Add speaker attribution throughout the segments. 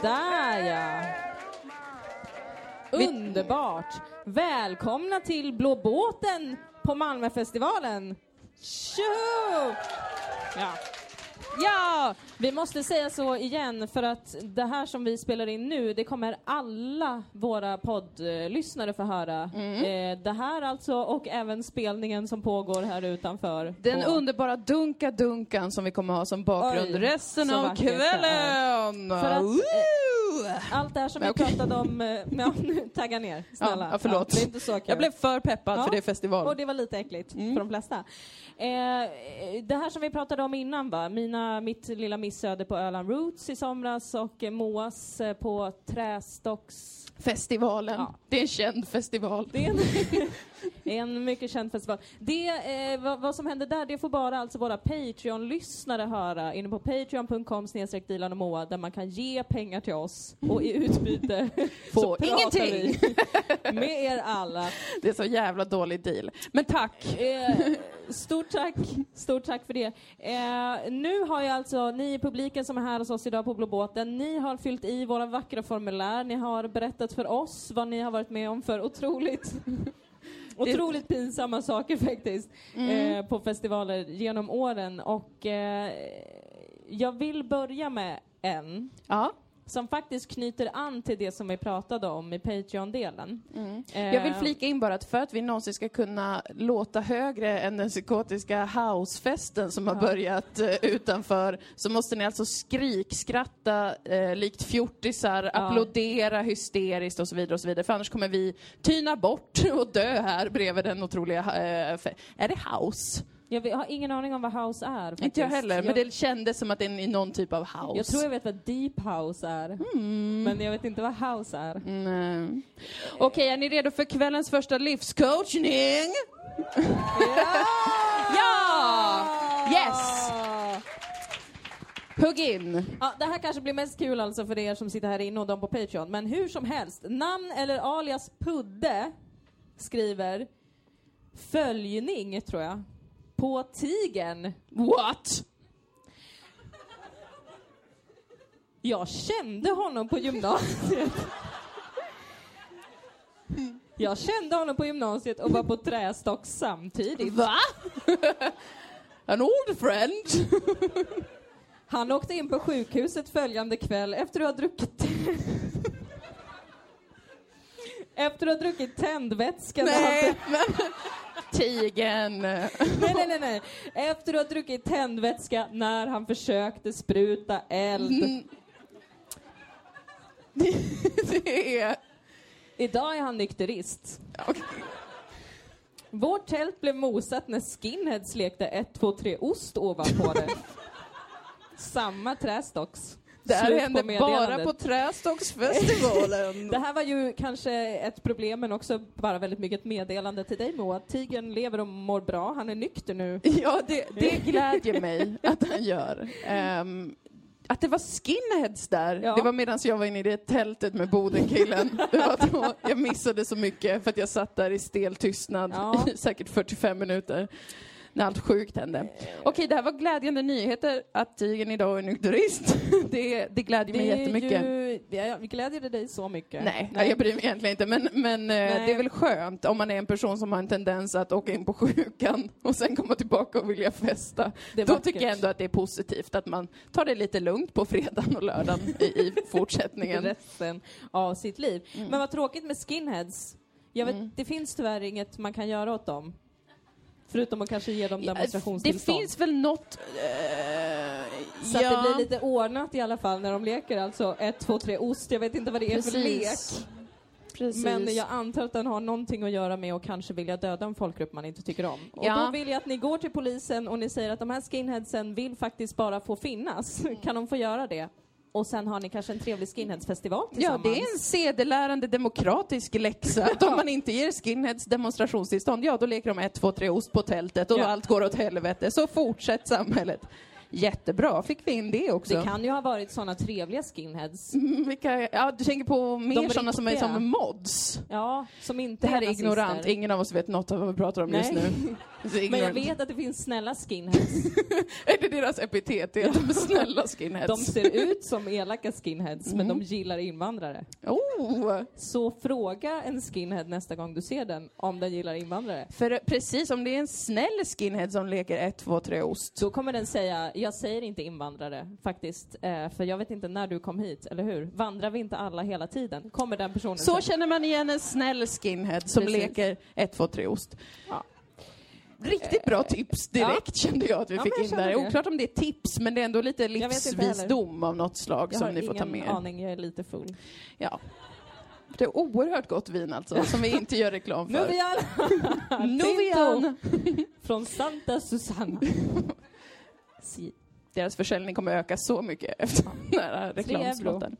Speaker 1: Sådär ja. Underbart. Välkomna till Blå båten på Malmöfestivalen. Tjo! Ja. Ja, vi måste säga så igen för att det här som vi spelar in nu, det kommer alla våra poddlyssnare få höra. Eh, det här alltså och även spelningen som pågår här utanför.
Speaker 2: Den
Speaker 1: på-
Speaker 2: underbara Dunka-Dunkan som vi kommer ha som bakgrund
Speaker 1: Oj,
Speaker 2: resten av
Speaker 1: vackert
Speaker 2: kvällen.
Speaker 1: För att, eh! Allt det här som vi
Speaker 2: Okej.
Speaker 1: pratade om, eh, ja, nu, tagga ner, snälla.
Speaker 2: Ja, förlåt.
Speaker 1: det är inte så kul.
Speaker 2: Jag blev för peppad
Speaker 1: Ja.
Speaker 2: för det är festival.
Speaker 1: Och det var lite äckligt
Speaker 2: Mm.
Speaker 1: för de flesta. Eh, det här som vi pratade om innan va, Mina, mitt lilla missöde på Öland Roots i somras och eh, Moas eh, på Trästocks...
Speaker 2: Festivalen.
Speaker 1: Ja.
Speaker 2: Det är en känd festival.
Speaker 1: Det är en, en mycket känd festival. Det, eh, vad, vad som händer där, det får bara alltså våra Patreon-lyssnare höra inne på patreon.com snedstreck Dilan och Moa där man kan ge pengar till oss och i utbyte
Speaker 2: Få
Speaker 1: så pratar
Speaker 2: ingenting.
Speaker 1: vi med er alla.
Speaker 2: Det är så jävla dålig deal. Men tack.
Speaker 1: Eh, stort tack, stort tack för det. Eh, nu har jag alltså, ni i publiken som är här hos oss idag på Blå båten, ni har fyllt i våra vackra formulär, ni har berättat för oss vad ni har varit med om för otroligt Otroligt pinsamma saker faktiskt eh, på festivaler genom åren och eh, jag vill börja med en
Speaker 2: Ja.
Speaker 1: Som faktiskt knyter an till det som vi pratade om i Patreon-delen. Eh,
Speaker 2: Jag vill flika in bara att för att vi någonsin ska kunna låta högre än den psykotiska housefesten som har börjat eh, utanför så måste ni alltså skrikskratta eh, likt fjortisar, applådera hysteriskt och så vidare och så vidare för annars kommer vi tyna bort och dö här bredvid den otroliga... Eh, är det house?
Speaker 1: Jag vet- har ingen aning om vad house är. Faktiskt.
Speaker 2: Inte jag heller, men
Speaker 1: jag,
Speaker 2: det kändes som att det är någon typ av house.
Speaker 1: jag tror jag vet vad deep house är. Men jag vet inte vad house är.
Speaker 2: Okej, är ni redo för kvällens första livscoachning? ja! Yes! Hugg in.
Speaker 1: Ja, det här kanske blir mest kul alltså för er som sitter här inne och de på Patreon. Men hur som helst, namn eller alias Pudde skriver följning, tror jag, på tigern.
Speaker 2: What?
Speaker 1: Jag kände honom på gymnasiet. Jag kände honom på gymnasiet och var på trästock samtidigt.
Speaker 2: Va? An old friend?
Speaker 1: Han åkte in på sjukhuset följande kväll efter att ha druckit Efter att ha druckit tändvätska
Speaker 2: Nej, men... Tigen.
Speaker 1: Nej, nej, nej, nej. Efter att ha druckit tändvätska när han försökte spruta eld.
Speaker 2: Mm. Det är...
Speaker 1: Idag är han nykterist.
Speaker 2: Okej.
Speaker 1: Vårt tält blev mosat när skinheads lekte 1, 2, 3 ost ovanpå det. Samma trästocks.
Speaker 2: Det här hände bara på Trästocksfestivalen.
Speaker 1: Det här var ju kanske ett problem men också bara väldigt mycket ett meddelande till dig Moa. Tigern lever och mår bra, han är nykter nu.
Speaker 2: Ja, det, det glädjer mig att han gör. Ehm, att det var skinheads där,
Speaker 1: Ja.
Speaker 2: det var medan jag var inne i det tältet med Bodenkillen. Det var då jag missade så mycket för att jag satt där i stel tystnad
Speaker 1: Ja.
Speaker 2: i säkert 45 minuter. När allt sjukt hände. Okej, det här var glädjande nyheter att Tigern idag är nykterist. Det, det glädjer mig jättemycket.
Speaker 1: Ju, ja, vi glädjer dig så mycket.
Speaker 2: Nej, jag bryr mig egentligen inte. Men, men eh,
Speaker 1: Nej.
Speaker 2: det är väl skönt om man är en person som har en tendens att åka in på sjukan och sen komma tillbaka och vilja festa. Då
Speaker 1: vackert.
Speaker 2: tycker jag ändå att det är positivt att man tar det lite lugnt på fredagen och lördagen i, i fortsättningen.
Speaker 1: resten av sitt liv.
Speaker 2: Mm.
Speaker 1: Men vad tråkigt med skinheads. Jag vet, Det finns tyvärr inget man kan göra åt dem. Förutom att kanske ge dem
Speaker 2: det
Speaker 1: demonstrationstillstånd.
Speaker 2: finns väl något... eh,
Speaker 1: Så
Speaker 2: ja,
Speaker 1: att det blir lite ordnat i alla fall när de leker alltså ett, två, tre ost. Jag vet inte vad det är för lek.
Speaker 2: Precis. Precis.
Speaker 1: Men jag antar att den har någonting att göra med att kanske vilja döda en folkgrupp man inte tycker om. Och
Speaker 2: Ja.
Speaker 1: då vill jag att ni går till polisen och ni säger att de här skinheadsen vill faktiskt bara få finnas. Kan de få göra det? Och sen har ni kanske en trevlig skinheadsfestival
Speaker 2: Ja,
Speaker 1: tillsammans.
Speaker 2: det är en sedelärande demokratisk läxa. Att om man inte ger skinheads demonstrationstillstånd, ja då leker de ett, två, tre ost på tältet och
Speaker 1: Ja.
Speaker 2: allt går åt helvete. Så fortsätt samhället. Jättebra, fick vi in det också.
Speaker 1: Det kan ju ha varit såna trevliga skinheads.
Speaker 2: Mm, Vilka, ja, du tänker på mer
Speaker 1: De
Speaker 2: sådana som är som mods?
Speaker 1: Ja, som inte
Speaker 2: Det här är
Speaker 1: nazister.
Speaker 2: ignorant, ingen av oss vet något av vad vi pratar om just
Speaker 1: Nej.
Speaker 2: nu.
Speaker 1: Men jag vet att det finns snälla skinheads.
Speaker 2: Är det deras epitet? Det är de snälla skinheads?
Speaker 1: De ser ut som elaka skinheads, men de gillar invandrare.
Speaker 2: Oh!
Speaker 1: Så fråga en skinhead nästa gång du ser den om den gillar invandrare.
Speaker 2: För precis, om det är en snäll skinhead som leker 1, 2, 3 ost.
Speaker 1: Då kommer den säga, jag säger inte invandrare faktiskt, eh, för jag vet inte när du kom hit, eller hur? Vandrar vi inte alla hela tiden? Kommer den personen
Speaker 2: Så
Speaker 1: säga.
Speaker 2: känner man igen en snäll skinhead som
Speaker 1: Precis.
Speaker 2: leker 1, 2, 3 ost.
Speaker 1: Ja.
Speaker 2: Riktigt bra tips direkt kände jag att vi
Speaker 1: Ja,
Speaker 2: fick
Speaker 1: jag
Speaker 2: in
Speaker 1: känner
Speaker 2: där.
Speaker 1: det.
Speaker 2: Oklart om det är tips, men det är ändå lite
Speaker 1: vet inte
Speaker 2: livsvisdom av något slag
Speaker 1: Jag
Speaker 2: som ni får ta
Speaker 1: ingen
Speaker 2: med er.
Speaker 1: aning, jag är lite full.
Speaker 2: Ja. Det är oerhört gott vin alltså, som vi inte gör reklam för.
Speaker 1: Nuvian!
Speaker 2: Nuvian!
Speaker 1: Från Santa Susana. Si.
Speaker 2: Deras försäljning kommer öka så mycket efter den här reklamslotten.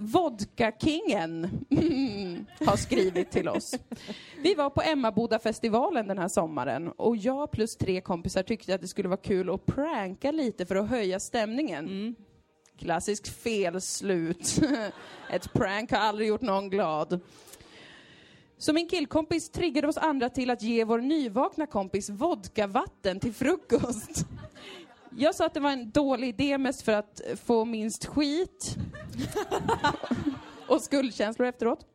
Speaker 2: Vodka-kingen har skrivit till oss. Vi var på Emmaboda-festivalen den här sommaren och jag plus tre kompisar tyckte att det skulle vara kul att pranka lite för att höja stämningen.
Speaker 1: Mm.
Speaker 2: Klassiskt felslut. Ett prank har aldrig gjort någon glad. Så min killkompis triggade oss andra till att ge vår nyvakna kompis vodkavatten till frukost. Jag sa att det var en dålig idé mest för att få minst skit och skuldkänslor efteråt.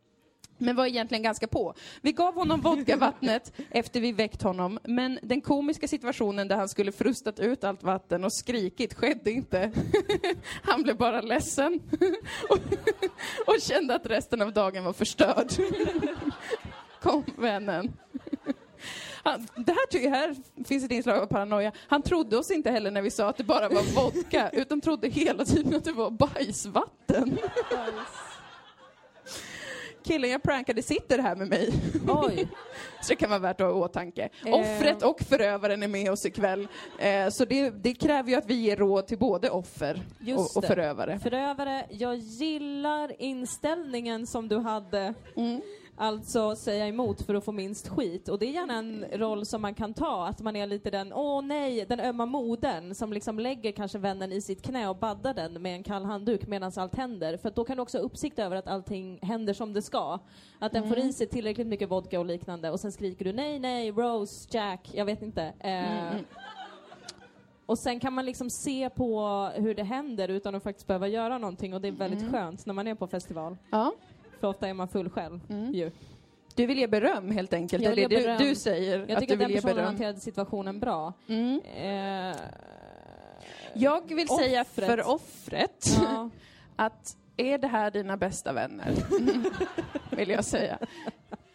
Speaker 2: Men var egentligen ganska på. Vi gav honom vodkavattnet efter vi väckt honom, men den komiska situationen där han skulle frustat ut allt vatten och skrikit skedde inte. Han blev bara ledsen och, och kände att resten av dagen var förstörd. Kom vännen. Han, det här, tycker jag, här finns ett inslag av paranoia. Han trodde oss inte heller när vi sa att det bara var vodka, utan trodde hela tiden att det var bajsvatten. Killen jag prankade sitter här med mig.
Speaker 1: Oj.
Speaker 2: Så det kan vara värt att ha i åtanke.
Speaker 1: Eh.
Speaker 2: Offret och förövaren är med oss ikväll. Eh, så det, det kräver ju att vi ger råd till både offer och, och förövare.
Speaker 1: Förövare, jag gillar inställningen som du hade.
Speaker 2: Mm.
Speaker 1: Alltså säga emot för att få minst skit. Och det är gärna en roll som man kan ta, att man är lite den, åh nej, den ömma modern som liksom lägger kanske vännen i sitt knä och baddar den med en kall handduk medan allt händer. För då kan du också ha uppsikt över att allting händer som det ska. Att den får i sig tillräckligt mycket vodka och liknande och sen skriker du nej, nej, Rose, Jack, jag vet inte. Eh, Och sen kan man liksom se på hur det händer utan att faktiskt behöva göra någonting och det är väldigt skönt när man är på festival.
Speaker 2: Ja.
Speaker 1: För ofta är man full själv ju.
Speaker 2: Du vill ge beröm helt enkelt,
Speaker 1: Jag
Speaker 2: det
Speaker 1: ge
Speaker 2: du,
Speaker 1: beröm.
Speaker 2: du säger
Speaker 1: Jag
Speaker 2: att
Speaker 1: tycker
Speaker 2: du
Speaker 1: att den personen
Speaker 2: beröm.
Speaker 1: hanterade situationen bra.
Speaker 2: Mm.
Speaker 1: Eh,
Speaker 2: Jag vill säga
Speaker 1: Offret.
Speaker 2: för offret
Speaker 1: ja.
Speaker 2: att är det här dina bästa vänner? vill jag säga.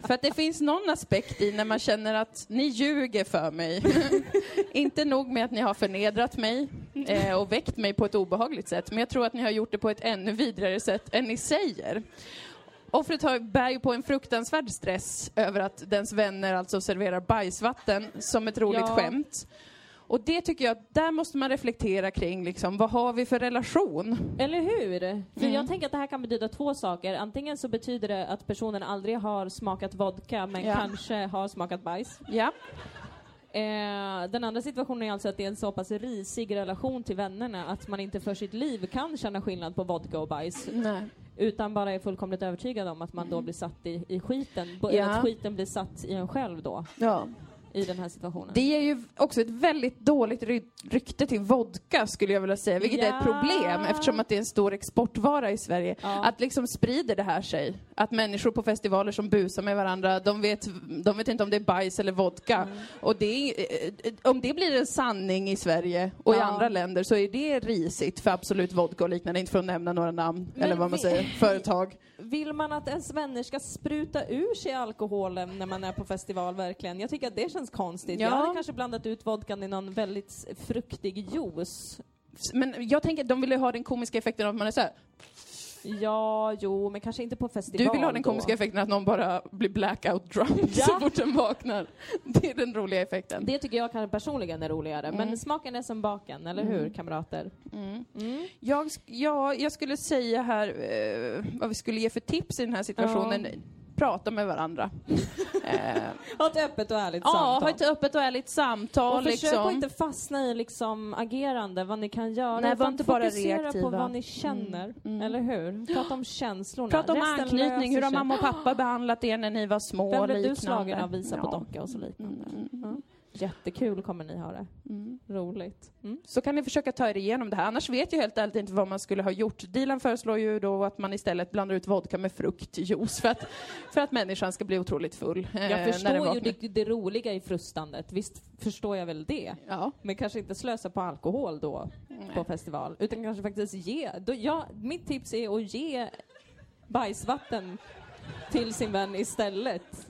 Speaker 2: För att det finns någon aspekt i när man känner att ni ljuger för mig. Inte nog med att ni har förnedrat mig eh, och väckt mig på ett obehagligt sätt, men jag tror att ni har gjort det på ett ännu vidrigare sätt än ni säger. Offret har, bär ju på en fruktansvärd stress över att dens vänner alltså serverar bajsvatten som ett roligt
Speaker 1: Ja.
Speaker 2: skämt. Och det tycker jag, där måste man reflektera kring liksom, vad har vi för relation?
Speaker 1: Eller hur? För
Speaker 2: Mm.
Speaker 1: jag tänker att det här kan betyda två saker. Antingen så betyder det att personen aldrig har smakat vodka men
Speaker 2: Ja.
Speaker 1: kanske har smakat bajs.
Speaker 2: Ja.
Speaker 1: Eh, den andra situationen är alltså att det är en så pass risig relation till vännerna att man inte för sitt liv kan känna skillnad på vodka och bajs.
Speaker 2: Nej.
Speaker 1: Utan bara är fullkomligt övertygad om att man då blir satt i, i skiten.
Speaker 2: Ja.
Speaker 1: Att skiten blir satt i en själv då,
Speaker 2: Ja.
Speaker 1: I den här situationen.
Speaker 2: Det är ju också ett väldigt dåligt ry- rykte till vodka skulle jag vilja säga, vilket är ett
Speaker 1: Ja.
Speaker 2: problem eftersom att det är en stor exportvara i Sverige.
Speaker 1: Ja.
Speaker 2: Att liksom sprider det här sig. Att människor på festivaler som busar med varandra, de vet, de vet inte om det är bajs eller vodka.
Speaker 1: Mm.
Speaker 2: Och det är, eh, om det blir en sanning i Sverige och i
Speaker 1: Ja.
Speaker 2: andra länder så är det risigt för Absolut Vodka och liknande, inte för att nämna några namn
Speaker 1: Men
Speaker 2: eller vad man säger, företag.
Speaker 1: Vill man att ens vänner ska spruta ur sig alkoholen när man är på festival verkligen? Jag tycker att det känns konstigt.
Speaker 2: Ja.
Speaker 1: Jag hade kanske blandat ut vodkan i någon väldigt fruktig juice.
Speaker 2: Men jag tänker, de vill ju ha den komiska effekten av att man är så här.
Speaker 1: Ja, jo, men kanske inte på festival
Speaker 2: Du vill ha den
Speaker 1: då.
Speaker 2: komiska effekten att någon bara blir blackout drunk
Speaker 1: Ja.
Speaker 2: så fort den vaknar. Det är den roliga effekten.
Speaker 1: Det tycker jag kanske personligen är roligare.
Speaker 2: Mm.
Speaker 1: Men smaken är som baken, eller hur kamrater?
Speaker 2: Mm.
Speaker 1: Mm.
Speaker 2: Jag, ja, jag skulle säga här eh, vad vi skulle ge för tips i den här situationen. Prata med varandra. eh,
Speaker 1: Ha ett öppet och ärligt
Speaker 2: ja,
Speaker 1: samtal.
Speaker 2: ha ett öppet och ärligt samtal.
Speaker 1: och försök
Speaker 2: liksom.
Speaker 1: att inte fastna i liksom agerande, vad ni kan göra.
Speaker 2: Nej, var inte bara
Speaker 1: fokusera
Speaker 2: reaktiva.
Speaker 1: på vad ni känner.
Speaker 2: mm.
Speaker 1: Eller hur? Prata om känslorna.
Speaker 2: Prata om
Speaker 1: Resten
Speaker 2: anknytning, hur har mamma och pappa behandlat er när ni var små
Speaker 1: Vem blev du slagen av visa på
Speaker 2: Ja.
Speaker 1: docka och så liknande?
Speaker 2: Mm, mm,
Speaker 1: Ja. Jättekul kommer ni ha det.
Speaker 2: Mm.
Speaker 1: Roligt. Mm.
Speaker 2: Så kan ni försöka ta er igenom det här. Annars vet jag helt ärligt inte vad man skulle ha gjort. Dilan föreslår ju då att man istället blandar ut vodka med fruktjuice för att, för att människan ska bli otroligt full. eh,
Speaker 1: Jag förstår ju det, det roliga i frustandet. Visst förstår jag väl det.
Speaker 2: Ja.
Speaker 1: Men kanske inte slösa på alkohol då på festival. Utan kanske faktiskt ge. Då, ja, mitt tips är att ge bajsvatten till sin vän istället.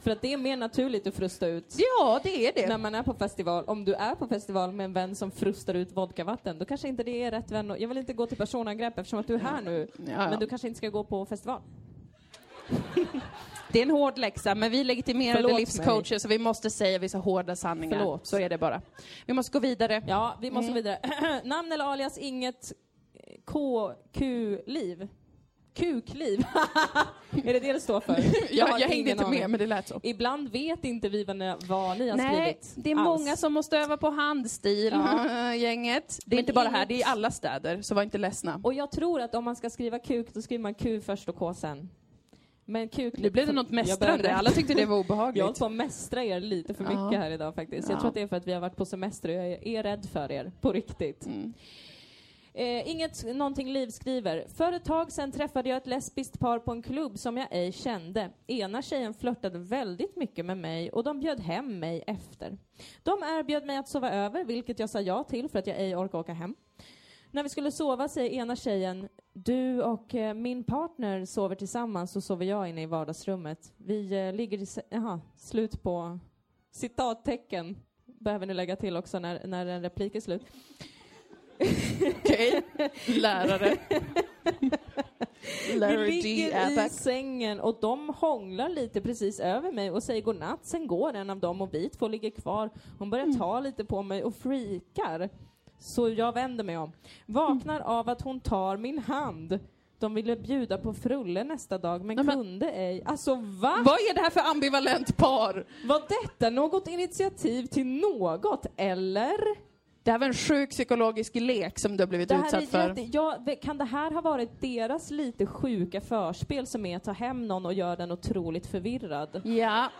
Speaker 1: För att det är mer naturligt att frusta ut
Speaker 2: ja, det är det.
Speaker 1: när man är på festival. Om du är på festival med en vän som frustar ut vodkavatten, då kanske inte det är rätt vän. Jag vill inte gå till personangrepp eftersom att du är här nu.
Speaker 2: Ja, ja.
Speaker 1: Men du kanske inte ska gå på festival.
Speaker 2: Det är en hård läxa, men vi legitimerade
Speaker 1: Förlåt
Speaker 2: livscoacher så vi måste säga vissa hårda sanningar.
Speaker 1: Förlåt.
Speaker 2: Så är det bara. Vi måste gå vidare.
Speaker 1: Ja, vi måste
Speaker 2: Mm.
Speaker 1: vidare. Namn eller alias inget KQ-liv. Kukliv. är det det det står för?
Speaker 2: Jag, jag hängde inte
Speaker 1: aning.
Speaker 2: med, men det lät så.
Speaker 1: Ibland vet inte vi vad ni, vad ni har
Speaker 2: Nej,
Speaker 1: skrivit.
Speaker 2: det är
Speaker 1: alls.
Speaker 2: många som måste öva på handstil, gänget. Det är
Speaker 1: Men
Speaker 2: inte bara här, det är i alla städer, så var inte ledsna.
Speaker 1: Och jag tror att om man ska skriva kuk, då skriver man Q först och K sen. Men kuk...
Speaker 2: Nu blev det något
Speaker 1: Jag
Speaker 2: mästrande, alla tyckte det var
Speaker 1: Jag har
Speaker 2: obehagligt.
Speaker 1: hållit på att mästra er lite för mycket
Speaker 2: Ja.
Speaker 1: här idag faktiskt. Jag
Speaker 2: Ja.
Speaker 1: tror att det är för att vi har varit på semester och jag är, är rädd för er, på riktigt.
Speaker 2: Mm.
Speaker 1: Eh, inget, någonting Liv skriver. För ett tag sedan träffade jag ett lesbiskt par på en klubb som jag ej kände. Ena tjejen flörtade väldigt mycket med mig och de bjöd hem mig efter. De erbjöd mig att sova över, vilket jag sa ja till för att jag ej orkade åka hem. När vi skulle sova säger ena tjejen, du och eh, min partner sover tillsammans så sover jag inne i vardagsrummet. Vi eh, ligger i... Jaha, slut på citattecken. Behöver ni lägga till också när, när en replik är slut.
Speaker 2: Okej, lärare.
Speaker 1: Vi
Speaker 2: Larry D.
Speaker 1: ligger i
Speaker 2: Aback.
Speaker 1: sängen och de hånglar lite precis över mig och säger godnatt. Sen går en av dem och vi två ligger kvar. Hon börjar
Speaker 2: Mm.
Speaker 1: ta lite på mig och freakar. Så jag vänder mig om. Vaknar
Speaker 2: Mm.
Speaker 1: av att hon tar min hand. De ville bjuda på frulle nästa dag men
Speaker 2: men-
Speaker 1: kunde ej. Alltså va?
Speaker 2: Vad är det här för ambivalent par?
Speaker 1: Var detta något initiativ till något eller?
Speaker 2: Det här var en sjuk psykologisk lek som du har blivit utsatt för.
Speaker 1: jätte, ja, kan det här ha varit deras lite sjuka förspel som är att ta hem någon och göra den otroligt förvirrad?
Speaker 2: Ja,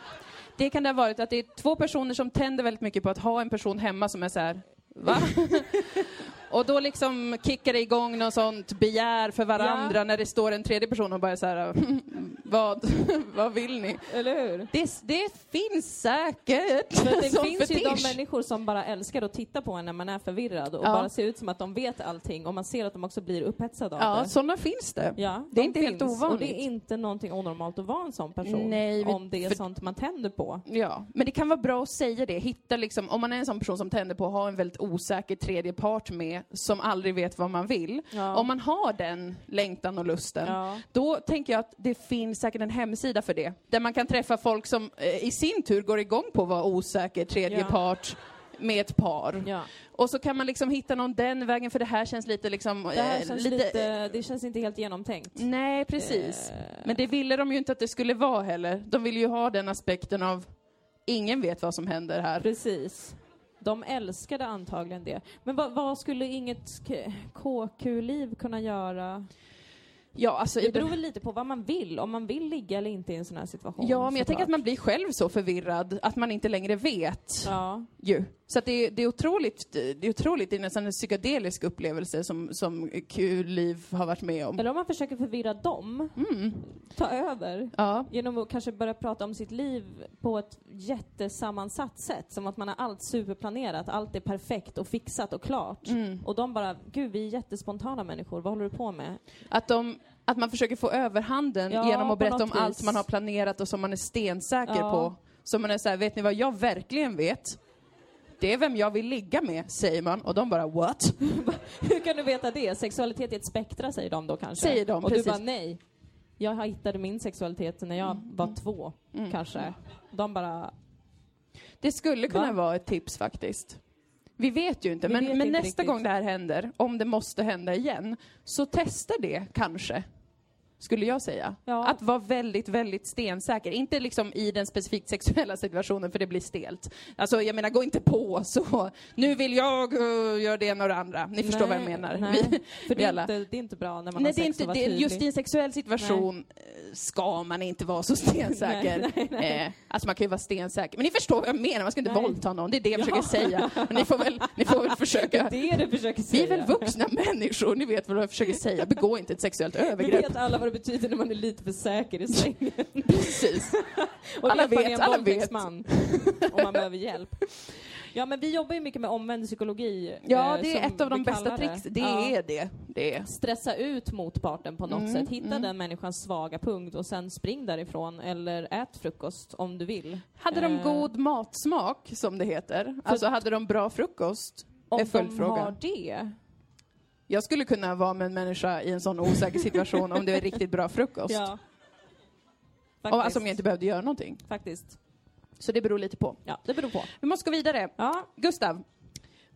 Speaker 2: det kan det ha varit att det är två personer som tänder väldigt mycket på att ha en person hemma som är så här. Va? och då liksom kickar det igång något sånt begär för varandra
Speaker 1: Ja.
Speaker 2: när det står en tredje person och bara så här. vad, vad vill ni?
Speaker 1: Eller hur?
Speaker 2: Det, det finns säkert
Speaker 1: För det
Speaker 2: som
Speaker 1: finns ju de
Speaker 2: fetisch.
Speaker 1: människor som bara älskar att titta på en när man är förvirrad och
Speaker 2: Ja.
Speaker 1: bara ser ut som att de vet allting och man ser att de också blir upphetsade av
Speaker 2: Ja,
Speaker 1: det.
Speaker 2: sådana finns det.
Speaker 1: Ja,
Speaker 2: det är
Speaker 1: de
Speaker 2: inte helt
Speaker 1: finns. Och
Speaker 2: ovanligt.
Speaker 1: det är inte någonting onormalt att vara en sån person.
Speaker 2: Nej,
Speaker 1: om det är
Speaker 2: för-
Speaker 1: sånt man tänder på.
Speaker 2: Ja, men det kan vara bra att säga det. Hitta liksom, om man är en sån person som tänder på att ha en väldigt osäker tredje part med, som aldrig vet vad man vill.
Speaker 1: Ja.
Speaker 2: Om man har den längtan och lusten,
Speaker 1: Ja.
Speaker 2: då tänker jag att det finns säkert en hemsida för det. Där man kan träffa folk som eh, i sin tur går igång på att vara osäker tredje
Speaker 1: Ja.
Speaker 2: part med ett par.
Speaker 1: Ja.
Speaker 2: Och så kan man liksom hitta någon den vägen, för det här känns lite liksom...
Speaker 1: Det här
Speaker 2: eh,
Speaker 1: känns lite, det känns inte helt genomtänkt.
Speaker 2: Nej, precis.
Speaker 1: Eh.
Speaker 2: Men det ville de ju inte att det skulle vara heller. De ville ju ha den aspekten av ingen vet vad som händer här.
Speaker 1: Precis. De älskade antagligen det. Men vad, vad skulle inget KQ-liv kunna göra?
Speaker 2: Ja, alltså,
Speaker 1: Det beror väl lite på vad man vill, om man vill ligga eller inte i en sån här situation.
Speaker 2: ja, men jag tänker att man blir själv så förvirrad att man inte längre vet.
Speaker 1: Ja.
Speaker 2: Ju. Så det, är, det, är otroligt, det är otroligt, det är nästan en psykedelisk upplevelse som, som Q-liv har varit med om.
Speaker 1: Eller om man försöker förvirra dem,
Speaker 2: Mm.
Speaker 1: ta över.
Speaker 2: Ja.
Speaker 1: Genom att kanske börja prata om sitt liv på ett jättesammansatt sätt. Som att man har allt superplanerat, allt är perfekt och fixat och klart.
Speaker 2: Mm.
Speaker 1: Och de bara, gud vi är jättespontana människor, vad håller du på med?
Speaker 2: Att, de, att man försöker få överhanden
Speaker 1: Ja,
Speaker 2: genom att berätta om
Speaker 1: något
Speaker 2: allt
Speaker 1: vis.
Speaker 2: man har planerat och som man är stensäker
Speaker 1: Ja.
Speaker 2: på. Så man är så här, vet ni vad jag verkligen vet? Det är vem jag vill ligga med, säger man. Och de bara, what?
Speaker 1: Hur kan du veta det? Sexualitet är ett spektra säger de då kanske?
Speaker 2: Säger de,
Speaker 1: Och
Speaker 2: precis.
Speaker 1: du bara nej. Jag hittade min sexualitet när jag var två,
Speaker 2: Mm.
Speaker 1: kanske. De bara,
Speaker 2: Det skulle kunna
Speaker 1: Va?
Speaker 2: vara ett tips faktiskt. Vi vet ju inte,
Speaker 1: Vi
Speaker 2: men, men
Speaker 1: inte
Speaker 2: nästa
Speaker 1: riktigt.
Speaker 2: gång det här händer, om det måste hända igen, så testa det kanske. Skulle jag säga.
Speaker 1: Ja.
Speaker 2: Att vara väldigt, väldigt stensäker. Inte liksom i den specifikt sexuella situationen, för det blir stelt. Alltså, jag menar, gå inte på så. Nu vill jag uh, göra det ena och det andra. Ni förstår vad jag menar.
Speaker 1: Nej,
Speaker 2: Vi,
Speaker 1: för det
Speaker 2: vi
Speaker 1: är, inte, det är inte bra när man
Speaker 2: Nej,
Speaker 1: har
Speaker 2: det är
Speaker 1: sex
Speaker 2: inte,
Speaker 1: och
Speaker 2: det,
Speaker 1: tydlig.
Speaker 2: just i en sexuell situation eh, ska man inte vara så stensäker.
Speaker 1: Nej, nej, nej.
Speaker 2: Eh, alltså man kan ju vara stensäker. Men ni förstår vad jag menar, man ska inte
Speaker 1: Nej.
Speaker 2: våldta någon. Det är det jag
Speaker 1: Ja.
Speaker 2: försöker säga. Men ni får väl, ni får väl försöka.
Speaker 1: Det är det du försöker
Speaker 2: Vi
Speaker 1: säga.
Speaker 2: är väl vuxna människor, ni vet vad jag försöker säga. Begå inte ett sexuellt
Speaker 1: Vi
Speaker 2: övergrepp.
Speaker 1: Det betyder när man är lite för säker i svängen.
Speaker 2: Precis.
Speaker 1: Och
Speaker 2: Alla
Speaker 1: vet man en
Speaker 2: alla vet.
Speaker 1: våldtäktsman. Om man behöver hjälp. Ja men vi jobbar ju mycket med omvänd psykologi.
Speaker 2: Ja,
Speaker 1: eh,
Speaker 2: det är ett av de bästa tricks. Det
Speaker 1: Ja.
Speaker 2: är det. Det är.
Speaker 1: Stressa ut motparten på något
Speaker 2: Mm,
Speaker 1: sätt. Hitta
Speaker 2: mm.
Speaker 1: den människans svaga punkt och sen spring därifrån. Eller ät frukost om du vill.
Speaker 2: Hade de
Speaker 1: Eh,
Speaker 2: god matsmak, som det heter? Alltså, hade de bra frukost?
Speaker 1: Om
Speaker 2: är
Speaker 1: de har det.
Speaker 2: Jag skulle kunna vara med en människa i en sån osäker situation om det är riktigt bra frukost.
Speaker 1: Ja. Faktiskt.
Speaker 2: alltså om jag inte behövde göra någonting.
Speaker 1: Faktiskt.
Speaker 2: Så det beror lite på.
Speaker 1: Ja, det beror på.
Speaker 2: Vi måste gå vidare.
Speaker 1: Ja,
Speaker 2: Gustav.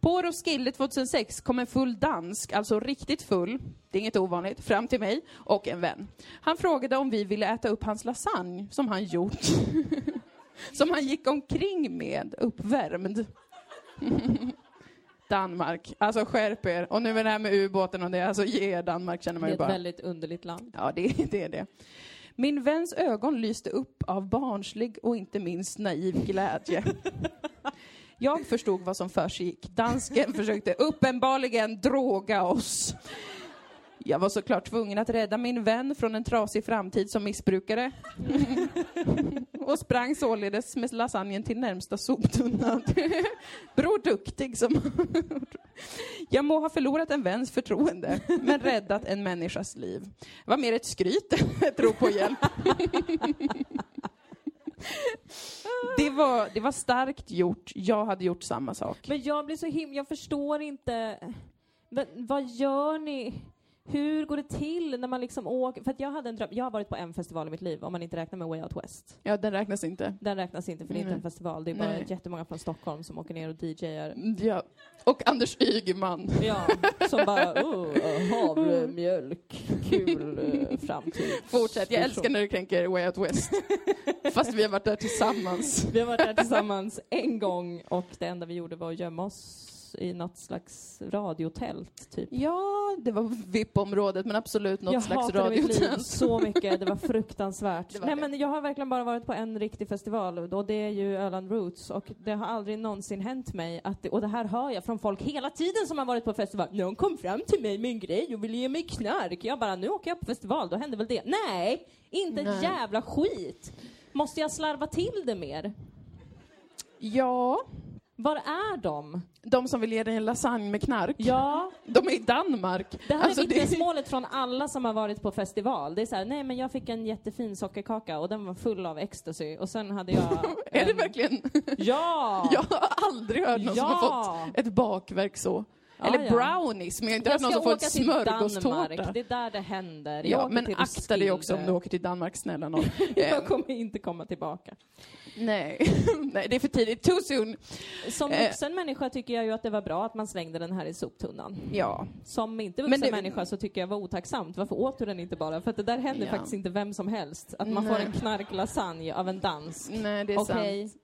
Speaker 2: På Roskilde 2006 kom en full dansk, alltså riktigt full, det är inget ovanligt, fram till mig och en vän. Han frågade om vi ville äta upp hans lasagne som han gjort. som han gick omkring med, uppvärmd. Danmark. Alltså skärp er. Och nu med det här med ubåten och det, alltså ge er Danmark känner
Speaker 1: det
Speaker 2: man
Speaker 1: är
Speaker 2: ju
Speaker 1: ett
Speaker 2: bara.
Speaker 1: väldigt underligt land.
Speaker 2: Ja, det, det är det. Min väns ögon lyste upp av barnslig och inte minst naiv glädje. Jag förstod vad som försiggick. Dansken försökte uppenbarligen droga oss. Jag var såklart tvungen att rädda min vän från en trasig framtid som missbrukare. och sprang således med lasagnen till närmsta soptunna. Bror Duktig som... Jag må ha förlorat en väns förtroende, men räddat en människas liv. Det var mer ett skryt än ett rop på hjälp. det, var, det var starkt gjort. Jag hade gjort samma sak.
Speaker 1: Men jag blir så himla, jag förstår inte. Men, vad gör ni? Hur går det till när man liksom åker? För att jag hade en dröm, jag har varit på en festival i mitt liv, om man inte räknar med Way Out West.
Speaker 2: Ja, den räknas inte.
Speaker 1: Den räknas inte för det är inte en festival, det är bara
Speaker 2: Nej.
Speaker 1: jättemånga från Stockholm som åker ner och DJar.
Speaker 2: Ja. Och Anders Ygeman.
Speaker 1: Ja, som bara, oh, havremjölk, kul eh, framtid.
Speaker 2: Fortsätt, jag älskar när du kränker Way Out West. Fast vi har varit där tillsammans.
Speaker 1: Vi har varit där tillsammans en gång och det enda vi gjorde var att gömma oss i något slags radiotält, typ.
Speaker 2: Ja, det var VIP-området, men absolut något
Speaker 1: jag
Speaker 2: slags radiotält.
Speaker 1: så mycket, det var fruktansvärt.
Speaker 2: Det var
Speaker 1: Nej
Speaker 2: det.
Speaker 1: men jag har verkligen bara varit på en riktig festival och det är ju Öland Roots och det har aldrig någonsin hänt mig att, det, och det här hör jag från folk hela tiden som har varit på festival. Någon kom fram till mig med en grej och ville ge mig knark. Jag bara, nu åker jag på festival, då händer väl det. Nej, inte
Speaker 2: Nej.
Speaker 1: jävla skit. Måste jag slarva till det mer?
Speaker 2: Ja,
Speaker 1: Var är de?
Speaker 2: de som vill ge dig en lasagne med knark.
Speaker 1: Ja,
Speaker 2: De är i Danmark.
Speaker 1: Det här
Speaker 2: Alltså,
Speaker 1: är
Speaker 2: det-
Speaker 1: vittnesmålet från alla som har varit på festival. Det är så här, nej men jag fick en jättefin sockerkaka och den var full av ecstasy och sen hade jag...
Speaker 2: Är det
Speaker 1: en-
Speaker 2: verkligen?
Speaker 1: Ja!
Speaker 2: Jag har aldrig hört någon som har
Speaker 1: Ja!
Speaker 2: fått ett bakverk så. Eller
Speaker 1: ja.
Speaker 2: brownies, men jag har inte
Speaker 1: Jag
Speaker 2: hört någon som får ett smörgåstårta.
Speaker 1: det är där det händer. Jag
Speaker 2: Ja, men akta dig också om du åker till Danmark, snälla.
Speaker 1: Jag
Speaker 2: Eh,
Speaker 1: kommer inte komma tillbaka.
Speaker 2: Nej. Nej, det är för tidigt. Too soon.
Speaker 1: Som
Speaker 2: Eh.
Speaker 1: vuxen människa tycker jag ju att det var bra att man slängde den här i soptunnan.
Speaker 2: Ja.
Speaker 1: Som inte vuxen
Speaker 2: det-
Speaker 1: människa så tycker jag var otacksamt. Varför åt du den inte bara? För att det där händer
Speaker 2: Ja.
Speaker 1: faktiskt inte vem som helst. Att man får
Speaker 2: Nej.
Speaker 1: en knarklasagne av en dansk.
Speaker 2: Nej, det är
Speaker 1: Okej.
Speaker 2: sant.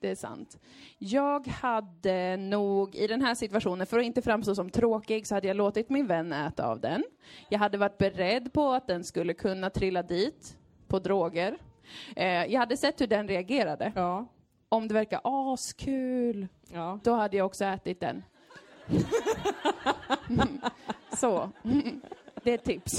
Speaker 2: Det är sant. Jag hade nog, i den här situationen, för att inte framstå som tråkig, så hade jag låtit min vän äta av den. Jag hade varit beredd på att den skulle kunna trilla dit på droger. Eh, jag hade sett hur den reagerade.
Speaker 1: Ja.
Speaker 2: Om det verkar askul,
Speaker 1: Ja.
Speaker 2: då hade jag också ätit den. så. Det är ett tips.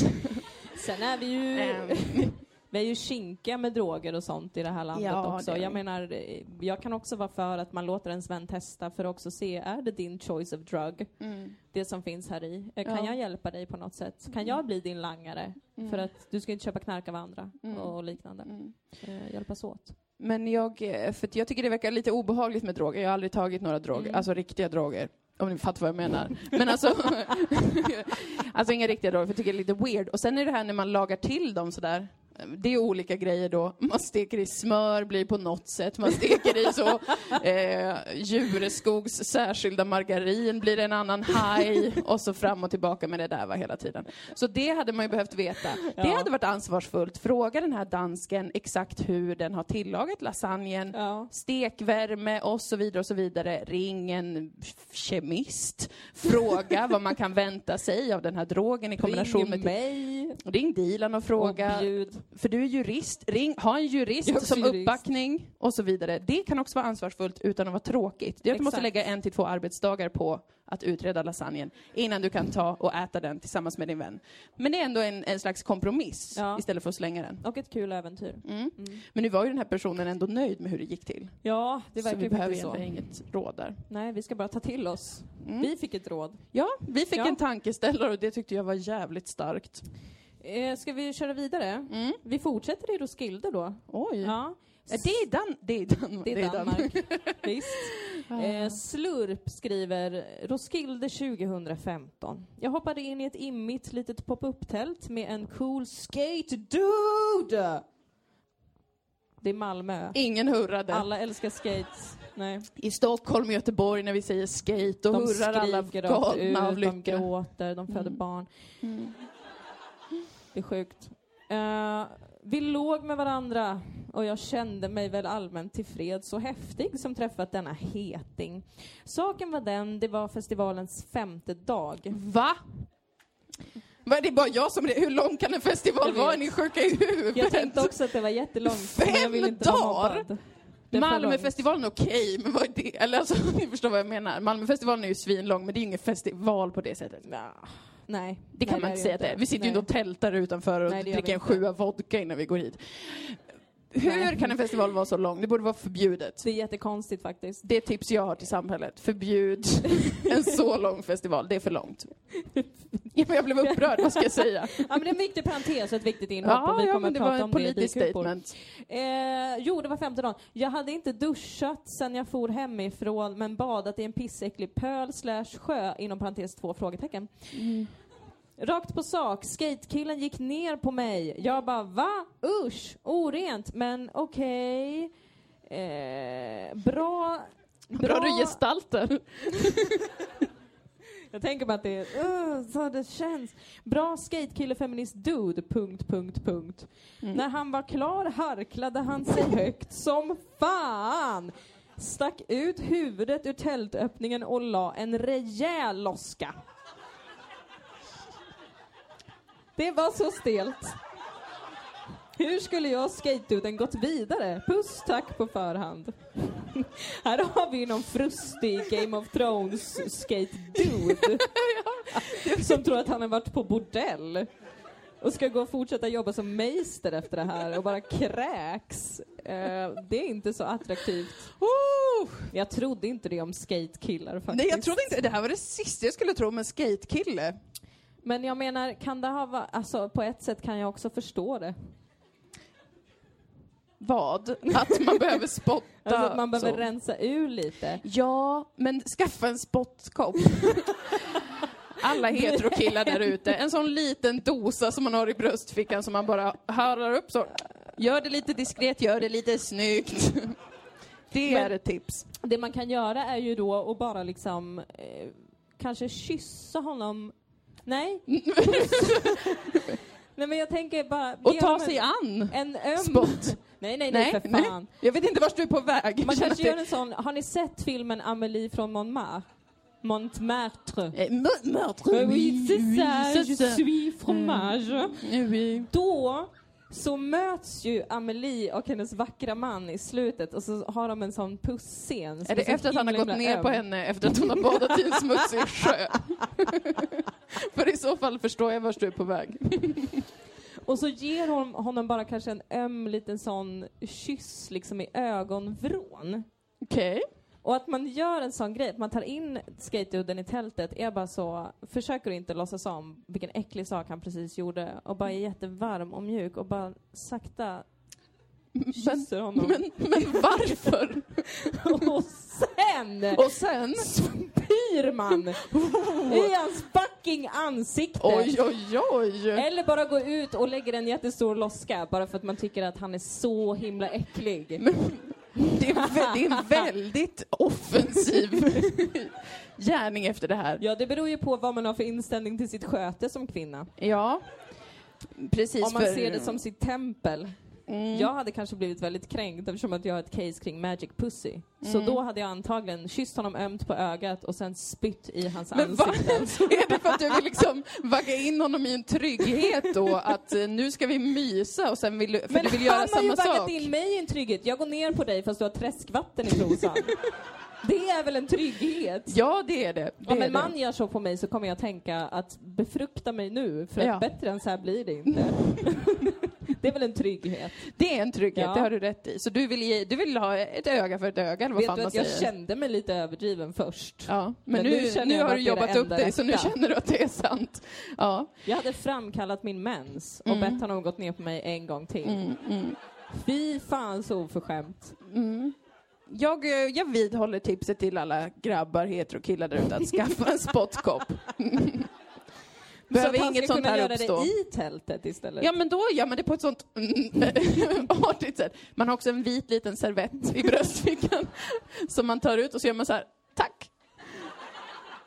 Speaker 1: Sen är vi ju,
Speaker 2: Ehm.
Speaker 1: Vi är ju kinka med droger och sånt i det här landet
Speaker 2: Ja,
Speaker 1: också. Jag menar, eh, jag kan också vara för att man låter en vän testa för att också se, är det din choice of drug?
Speaker 2: Mm.
Speaker 1: Det som finns här i. Eh, Kan
Speaker 2: Ja.
Speaker 1: jag hjälpa dig på något sätt? Kan jag bli din langare? För att du ska inte köpa knark av andra
Speaker 2: Mm.
Speaker 1: och liknande.
Speaker 2: Mm.
Speaker 1: Eh, hjälpas åt.
Speaker 2: Men jag, eh, för jag tycker det verkar lite obehagligt med droger. Jag har aldrig tagit några droger,
Speaker 1: Mm.
Speaker 2: alltså riktiga droger. Om ni fattar vad jag menar. Men alltså, alltså inga riktiga droger, för jag tycker det är lite weird. Och sen är det här när man lagar till dem sådär. Det är olika grejer då. Man steker i smör, blir på något sätt. Man steker i så eh, Djureskogs särskilda margarin, blir det en annan haj och så fram och tillbaka med det där va, hela tiden. Så det hade man ju behövt veta. Det
Speaker 1: Ja.
Speaker 2: hade varit ansvarsfullt. Fråga den här dansken exakt hur den har tillagat lasagnen,
Speaker 1: Ja.
Speaker 2: stekvärme och så vidare och så vidare. Ring en kemist. Fråga vad man kan vänta sig av den här drogen i kombination
Speaker 1: Ring
Speaker 2: med
Speaker 1: mig
Speaker 2: Ring Dilan och
Speaker 1: och
Speaker 2: fråga,
Speaker 1: bjud.
Speaker 2: För du är jurist, ring, ha en jurist som
Speaker 1: jurist.
Speaker 2: uppbackning och så vidare. Det kan också vara ansvarsfullt utan att vara tråkigt. Det är att du måste lägga en till två arbetsdagar på att utreda lasagnen innan du kan ta och äta den tillsammans med din vän. Men det är ändå en, en slags kompromiss
Speaker 1: Ja.
Speaker 2: istället för att slänga den.
Speaker 1: Och ett kul äventyr.
Speaker 2: Mm. Men nu var ju den här personen ändå nöjd med hur det gick till.
Speaker 1: Ja, det
Speaker 2: så
Speaker 1: verkar
Speaker 2: vi
Speaker 1: ju
Speaker 2: behöver
Speaker 1: faktiskt så.
Speaker 2: egentligen inget råd där.
Speaker 1: Nej, vi ska bara ta till oss.
Speaker 2: Mm.
Speaker 1: Vi fick ett råd.
Speaker 2: Ja, vi fick
Speaker 1: Ja.
Speaker 2: en tankeställare och det tyckte jag var jävligt starkt.
Speaker 1: Eh, ska vi köra vidare?
Speaker 2: Mm.
Speaker 1: Vi fortsätter i Roskilde då.
Speaker 2: Oj.
Speaker 1: Ja.
Speaker 2: Ja, det är Dan... Det är Dan...
Speaker 1: Det är Danmark. Visst.
Speaker 2: Ah.
Speaker 1: Eh, Slurp skriver Roskilde 2015. Jag hoppade in i ett immigt litet pop-up-tält med en cool skate dude. Det är Malmö.
Speaker 2: Ingen hurrade.
Speaker 1: Alla älskar skates. Nej.
Speaker 2: I Stockholm och Göteborg när vi säger skate, då
Speaker 1: De
Speaker 2: hurrar alla galna av
Speaker 1: de
Speaker 2: lycka.
Speaker 1: gråter, de föder
Speaker 2: Mm.
Speaker 1: barn. Det är sjukt. Eh, vi låg med varandra och jag kände mig väl allmänt tillfreds och häftig som träffat denna heting. Saken var den, det var festivalens femte dag.
Speaker 2: Va? Är det bara jag som... Hur lång kan en festival vara? Är ni sjuka i huvudet?
Speaker 1: Jag tänkte också att det var jättelångt,
Speaker 2: Fem dagar?
Speaker 1: är.
Speaker 2: Malmöfestivalen är okej, men vad är det? Eller alltså, ni förstår vad jag menar. Malmöfestivalen är ju svinlång, men det är ju ingen festival på det sättet.
Speaker 1: Ja, nej.
Speaker 2: Det kan
Speaker 1: nej,
Speaker 2: man
Speaker 1: är
Speaker 2: inte säga att det är. Vi sitter ju
Speaker 1: Nej.
Speaker 2: inte och tältar utanför och
Speaker 1: Nej, det
Speaker 2: dricker en sjua vodka innan vi går hit. Hur kan en festival vara så lång? Det borde vara förbjudet.
Speaker 1: Det är jättekonstigt faktiskt.
Speaker 2: Det är tips jag har till samhället. Förbjud en så lång festival. Det är för långt. Ja, men jag blev upprörd, vad ska jag säga?
Speaker 1: Ja, men det är en viktig parentes och ett viktigt inhopp
Speaker 2: Ja,
Speaker 1: vi
Speaker 2: ja
Speaker 1: kommer att
Speaker 2: det
Speaker 1: prata
Speaker 2: var
Speaker 1: det i
Speaker 2: politisk
Speaker 1: Dykupor.
Speaker 2: statement.
Speaker 1: Eh, jo, det var femte dagen. Jag hade inte duschat sen jag for hemifrån, men badat i en pissäcklig pöl slash sjö, inom parentes två frågetecken. Rakt på sak, skatekillen gick ner på mig. Jag bara, va? Usch, orent, men okej. Eh, bra,
Speaker 2: Bra du gestaltar.
Speaker 1: Jag tänker bara att det är, uh, så det känns. Bra skatekille, feminist, dude, punkt, punkt, punkt.
Speaker 2: Mm.
Speaker 1: När han var klar harklade han sig högt som fan. Stack ut huvudet ur tältöppningen och la en rejäl loska. Det var så stelt. Hur skulle jag skateduden gått vidare? Puss tack på förhand. Här har vi någon frustig Game of Thrones skate dude. Som tror att han har varit på bordell. Och ska gå och fortsätta jobba som meister efter det här och bara kräks. Eh, det är inte så attraktivt.
Speaker 2: Oh!
Speaker 1: Jag trodde inte det om skatekillar faktiskt.
Speaker 2: Nej, jag trodde inte det här var det sista jag skulle tro om en skatekille.
Speaker 1: Men jag menar, kan det ha va- alltså på ett sätt kan jag också förstå det.
Speaker 2: Vad? Att man behöver spotta?
Speaker 1: Alltså att man behöver
Speaker 2: så.
Speaker 1: rensa ur lite.
Speaker 2: Ja, men skaffa en spottkopp. Alla heterokillar där ute, en sån liten dosa som man har i bröstfickan som man bara harrar upp så. Gör det lite diskret, gör det lite snyggt. Det
Speaker 1: Men-
Speaker 2: är ett tips.
Speaker 1: Det man kan göra är ju då att bara liksom eh, kanske kyssa honom. Nej. nej men jag tänker bara...
Speaker 2: Och ta sig
Speaker 1: en,
Speaker 2: an.
Speaker 1: En öm...
Speaker 2: Spott.
Speaker 1: Nej, nej, nej, för
Speaker 2: nej.
Speaker 1: fan.
Speaker 2: Jag vet inte vart du är på väg.
Speaker 1: Man kanske gör en sån, har ni sett filmen Amélie från Montmartre? Montmartre.
Speaker 2: Eh, mö- Meurtre,
Speaker 1: Oui, oui, c'est ça, je suis fromage.
Speaker 2: Oui.
Speaker 1: Då så möts ju Amelie och hennes vackra man i slutet och så har de en sån pusscen. som
Speaker 2: Är det efter att han har gått ner på
Speaker 1: öm.
Speaker 2: henne efter att hon har badat i en smutsig sjö? För i så fall förstår jag vart du är på väg.
Speaker 1: Och så ger hon honom bara kanske en öm liten sån kyss liksom i ögonvrån.
Speaker 2: Okej.
Speaker 1: Och att man gör en sån grej, att man tar in skateudden i tältet, är bara så, försöker inte låtsas om vilken äcklig sak han precis gjorde och bara är jättevarm och mjuk och bara sakta
Speaker 2: Men,
Speaker 1: kysser honom.
Speaker 2: men, men varför?
Speaker 1: och sen
Speaker 2: Och sen?
Speaker 1: spyr man i hans fucking ansikte.
Speaker 2: Oj, oj, oj!
Speaker 1: Eller bara gå ut och lägger en jättestor loska bara för att man tycker att han är så himla äcklig.
Speaker 2: Det är, det är en väldigt offensiv gärning efter det här.
Speaker 1: Ja, det beror ju på vad man har för inställning till sitt sköte som kvinna.
Speaker 2: Ja, precis.
Speaker 1: Om man
Speaker 2: för-
Speaker 1: ser det som sitt tempel.
Speaker 2: Mm.
Speaker 1: Jag hade kanske blivit väldigt kränkt eftersom att jag har ett case kring Magic Pussy. Så
Speaker 2: Mm.
Speaker 1: då hade jag antagligen kysst honom ömt på ögat och sen spytt i hans
Speaker 2: Men
Speaker 1: ansikte.
Speaker 2: Är det för att du vill liksom vagga in honom i en trygghet då? Att eh, nu ska vi mysa och sen vill du, för
Speaker 1: Men
Speaker 2: du vill
Speaker 1: han
Speaker 2: göra
Speaker 1: har ju
Speaker 2: samma
Speaker 1: vaggat
Speaker 2: sak?
Speaker 1: in mig i en trygghet. Jag går ner på dig fast du har träskvatten i trosan. det är väl en trygghet?
Speaker 2: Ja, det är det. det
Speaker 1: Om en
Speaker 2: det.
Speaker 1: man gör så på mig så kommer jag tänka att befrukta mig nu, för att
Speaker 2: Ja.
Speaker 1: bättre än så här blir det inte. det är väl en trygghet.
Speaker 2: Det är en trygghet,
Speaker 1: Ja.
Speaker 2: det har du rätt i. Så du vill, ge, du vill ha ett öga för ett öga, eller vad
Speaker 1: Vet
Speaker 2: fan
Speaker 1: du
Speaker 2: man
Speaker 1: att jag
Speaker 2: säger?
Speaker 1: kände mig lite överdriven först?
Speaker 2: Ja, men,
Speaker 1: Men
Speaker 2: nu,
Speaker 1: nu
Speaker 2: nu, har du jobbat upp dig, så nu känner du att det är sant. Ja.
Speaker 1: Jag hade framkallat min mens och
Speaker 2: Mm.
Speaker 1: bett honom gått ner på mig en gång till.
Speaker 2: Mm, mm,
Speaker 1: Fy fan så oförskämt.
Speaker 2: mm. Jag, eh, jag vidhåller tipset till alla grabbar, heterokillar där ute, att skaffa en spottkopp.
Speaker 1: Så att
Speaker 2: Behöver inget
Speaker 1: ska
Speaker 2: sånt
Speaker 1: kunna
Speaker 2: här
Speaker 1: göra
Speaker 2: uppstå.
Speaker 1: det i tältet istället.
Speaker 2: Ja, men då gör man det på ett sånt mm, artigt sätt. Man har också en vit liten servett i bröstfickan som man tar ut och så gör man så här, tack.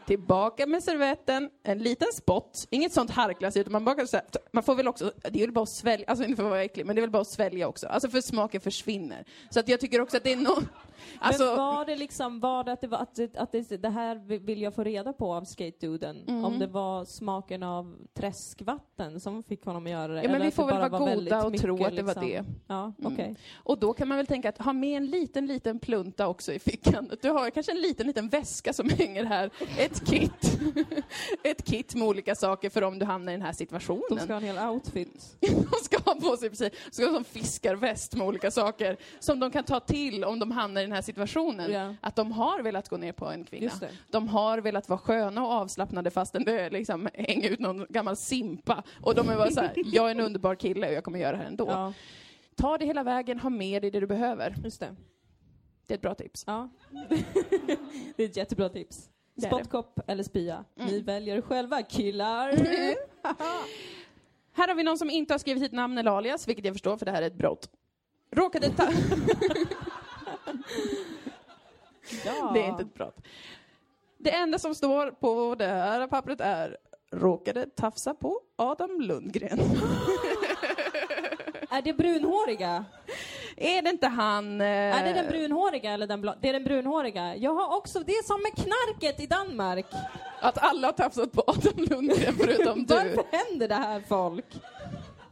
Speaker 2: Tillbaka med servetten, en liten spott, inget sånt harklas utan man bara här, man får väl också, det är väl bara att svälja, alltså inte för att vara äcklig, men det är väl bara att svälja också. Alltså för smaken försvinner. Så att jag tycker också att det är no, alltså,
Speaker 1: men var det liksom, var det att det var att, det, att det, det här vill jag få reda på av skate-duden?
Speaker 2: Mm.
Speaker 1: Om det var smaken av träskvatten som fick honom att göra det?
Speaker 2: Ja, men vi får väl vara
Speaker 1: var
Speaker 2: goda och tro att det var
Speaker 1: liksom.
Speaker 2: det.
Speaker 1: Ja,
Speaker 2: Mm. Och då kan man väl tänka att ha med en liten, liten plunta också i fickan. Du har kanske en liten, liten väska som hänger här. Ett kit. Ett kit med olika saker för om du hamnar i den här
Speaker 1: De
Speaker 2: situationen.
Speaker 1: ska ha en hel outfit.
Speaker 2: De ska ha på sig precis, de ska ha en fiskarväst med olika saker som de kan ta till om de hamnar i den här situationen.
Speaker 1: Ja.
Speaker 2: Att de har velat gå ner på en kvinna. De har velat vara sköna och avslappnade fastän det liksom hänger ut någon gammal simpa. Och de är bara så här, jag är en underbar kille och jag kommer göra det här ändå.
Speaker 1: Ja,
Speaker 2: Ta det hela vägen, ha med dig det du behöver.
Speaker 1: just det.
Speaker 2: Det är ett bra tips.
Speaker 1: Ja. det är ett jättebra tips. Spottkopp eller spya.
Speaker 2: Mm.
Speaker 1: Ni väljer själva, killar.
Speaker 2: Här har vi någon som inte har skrivit sitt namn eller alias, vilket jag förstår för det här är ett brott. Råkade ta...
Speaker 1: ja.
Speaker 2: Det är inte ett brott. Det enda som står på det här pappret är råkade tafsa på Adam Lundgren.
Speaker 1: Är det brunhåriga?
Speaker 2: Är det inte han... Eh...
Speaker 1: Är det den brunhåriga eller den blå? Det är den brunhåriga. Jag har också, det är som med knarket i Danmark.
Speaker 2: Att alla har tafsat på Adam Lundgren förutom du.
Speaker 1: Varför händer det här folk?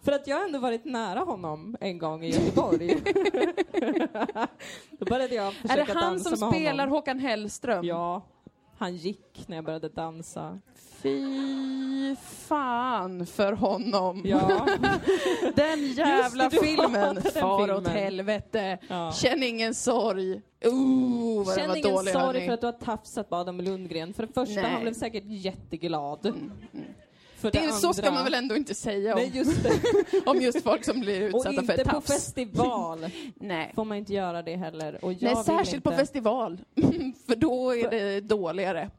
Speaker 1: För att jag har ändå varit nära honom en gång i Göteborg. Då började jag
Speaker 2: Är
Speaker 1: försöka
Speaker 2: det han
Speaker 1: dansa
Speaker 2: som
Speaker 1: med
Speaker 2: spelar
Speaker 1: honom.
Speaker 2: Håkan Hellström?
Speaker 1: Ja. Han gick när jag började dansa.
Speaker 2: Fy fan för honom.
Speaker 1: Ja.
Speaker 2: Den jävla
Speaker 1: det,
Speaker 2: filmen. Far åt helvete.
Speaker 1: Ja.
Speaker 2: Känn ingen sorg. Ooh, vad
Speaker 1: Känn
Speaker 2: var
Speaker 1: ingen
Speaker 2: dålig
Speaker 1: sorg
Speaker 2: hörni.
Speaker 1: för att du har tafsat på Adam Lundgren. För det första,
Speaker 2: Nej.
Speaker 1: han blev säkert jätteglad. För
Speaker 2: Det,
Speaker 1: det,
Speaker 2: så ska
Speaker 1: andra-
Speaker 2: man väl ändå inte säga om,
Speaker 1: just
Speaker 2: om just folk som blir
Speaker 1: Och
Speaker 2: utsatta för
Speaker 1: inte
Speaker 2: ett
Speaker 1: på
Speaker 2: tafs.
Speaker 1: festival
Speaker 2: Nej.
Speaker 1: får man inte göra det heller. Och jag
Speaker 2: Nej, särskilt på
Speaker 1: inte...
Speaker 2: festival. för då är det dåligare.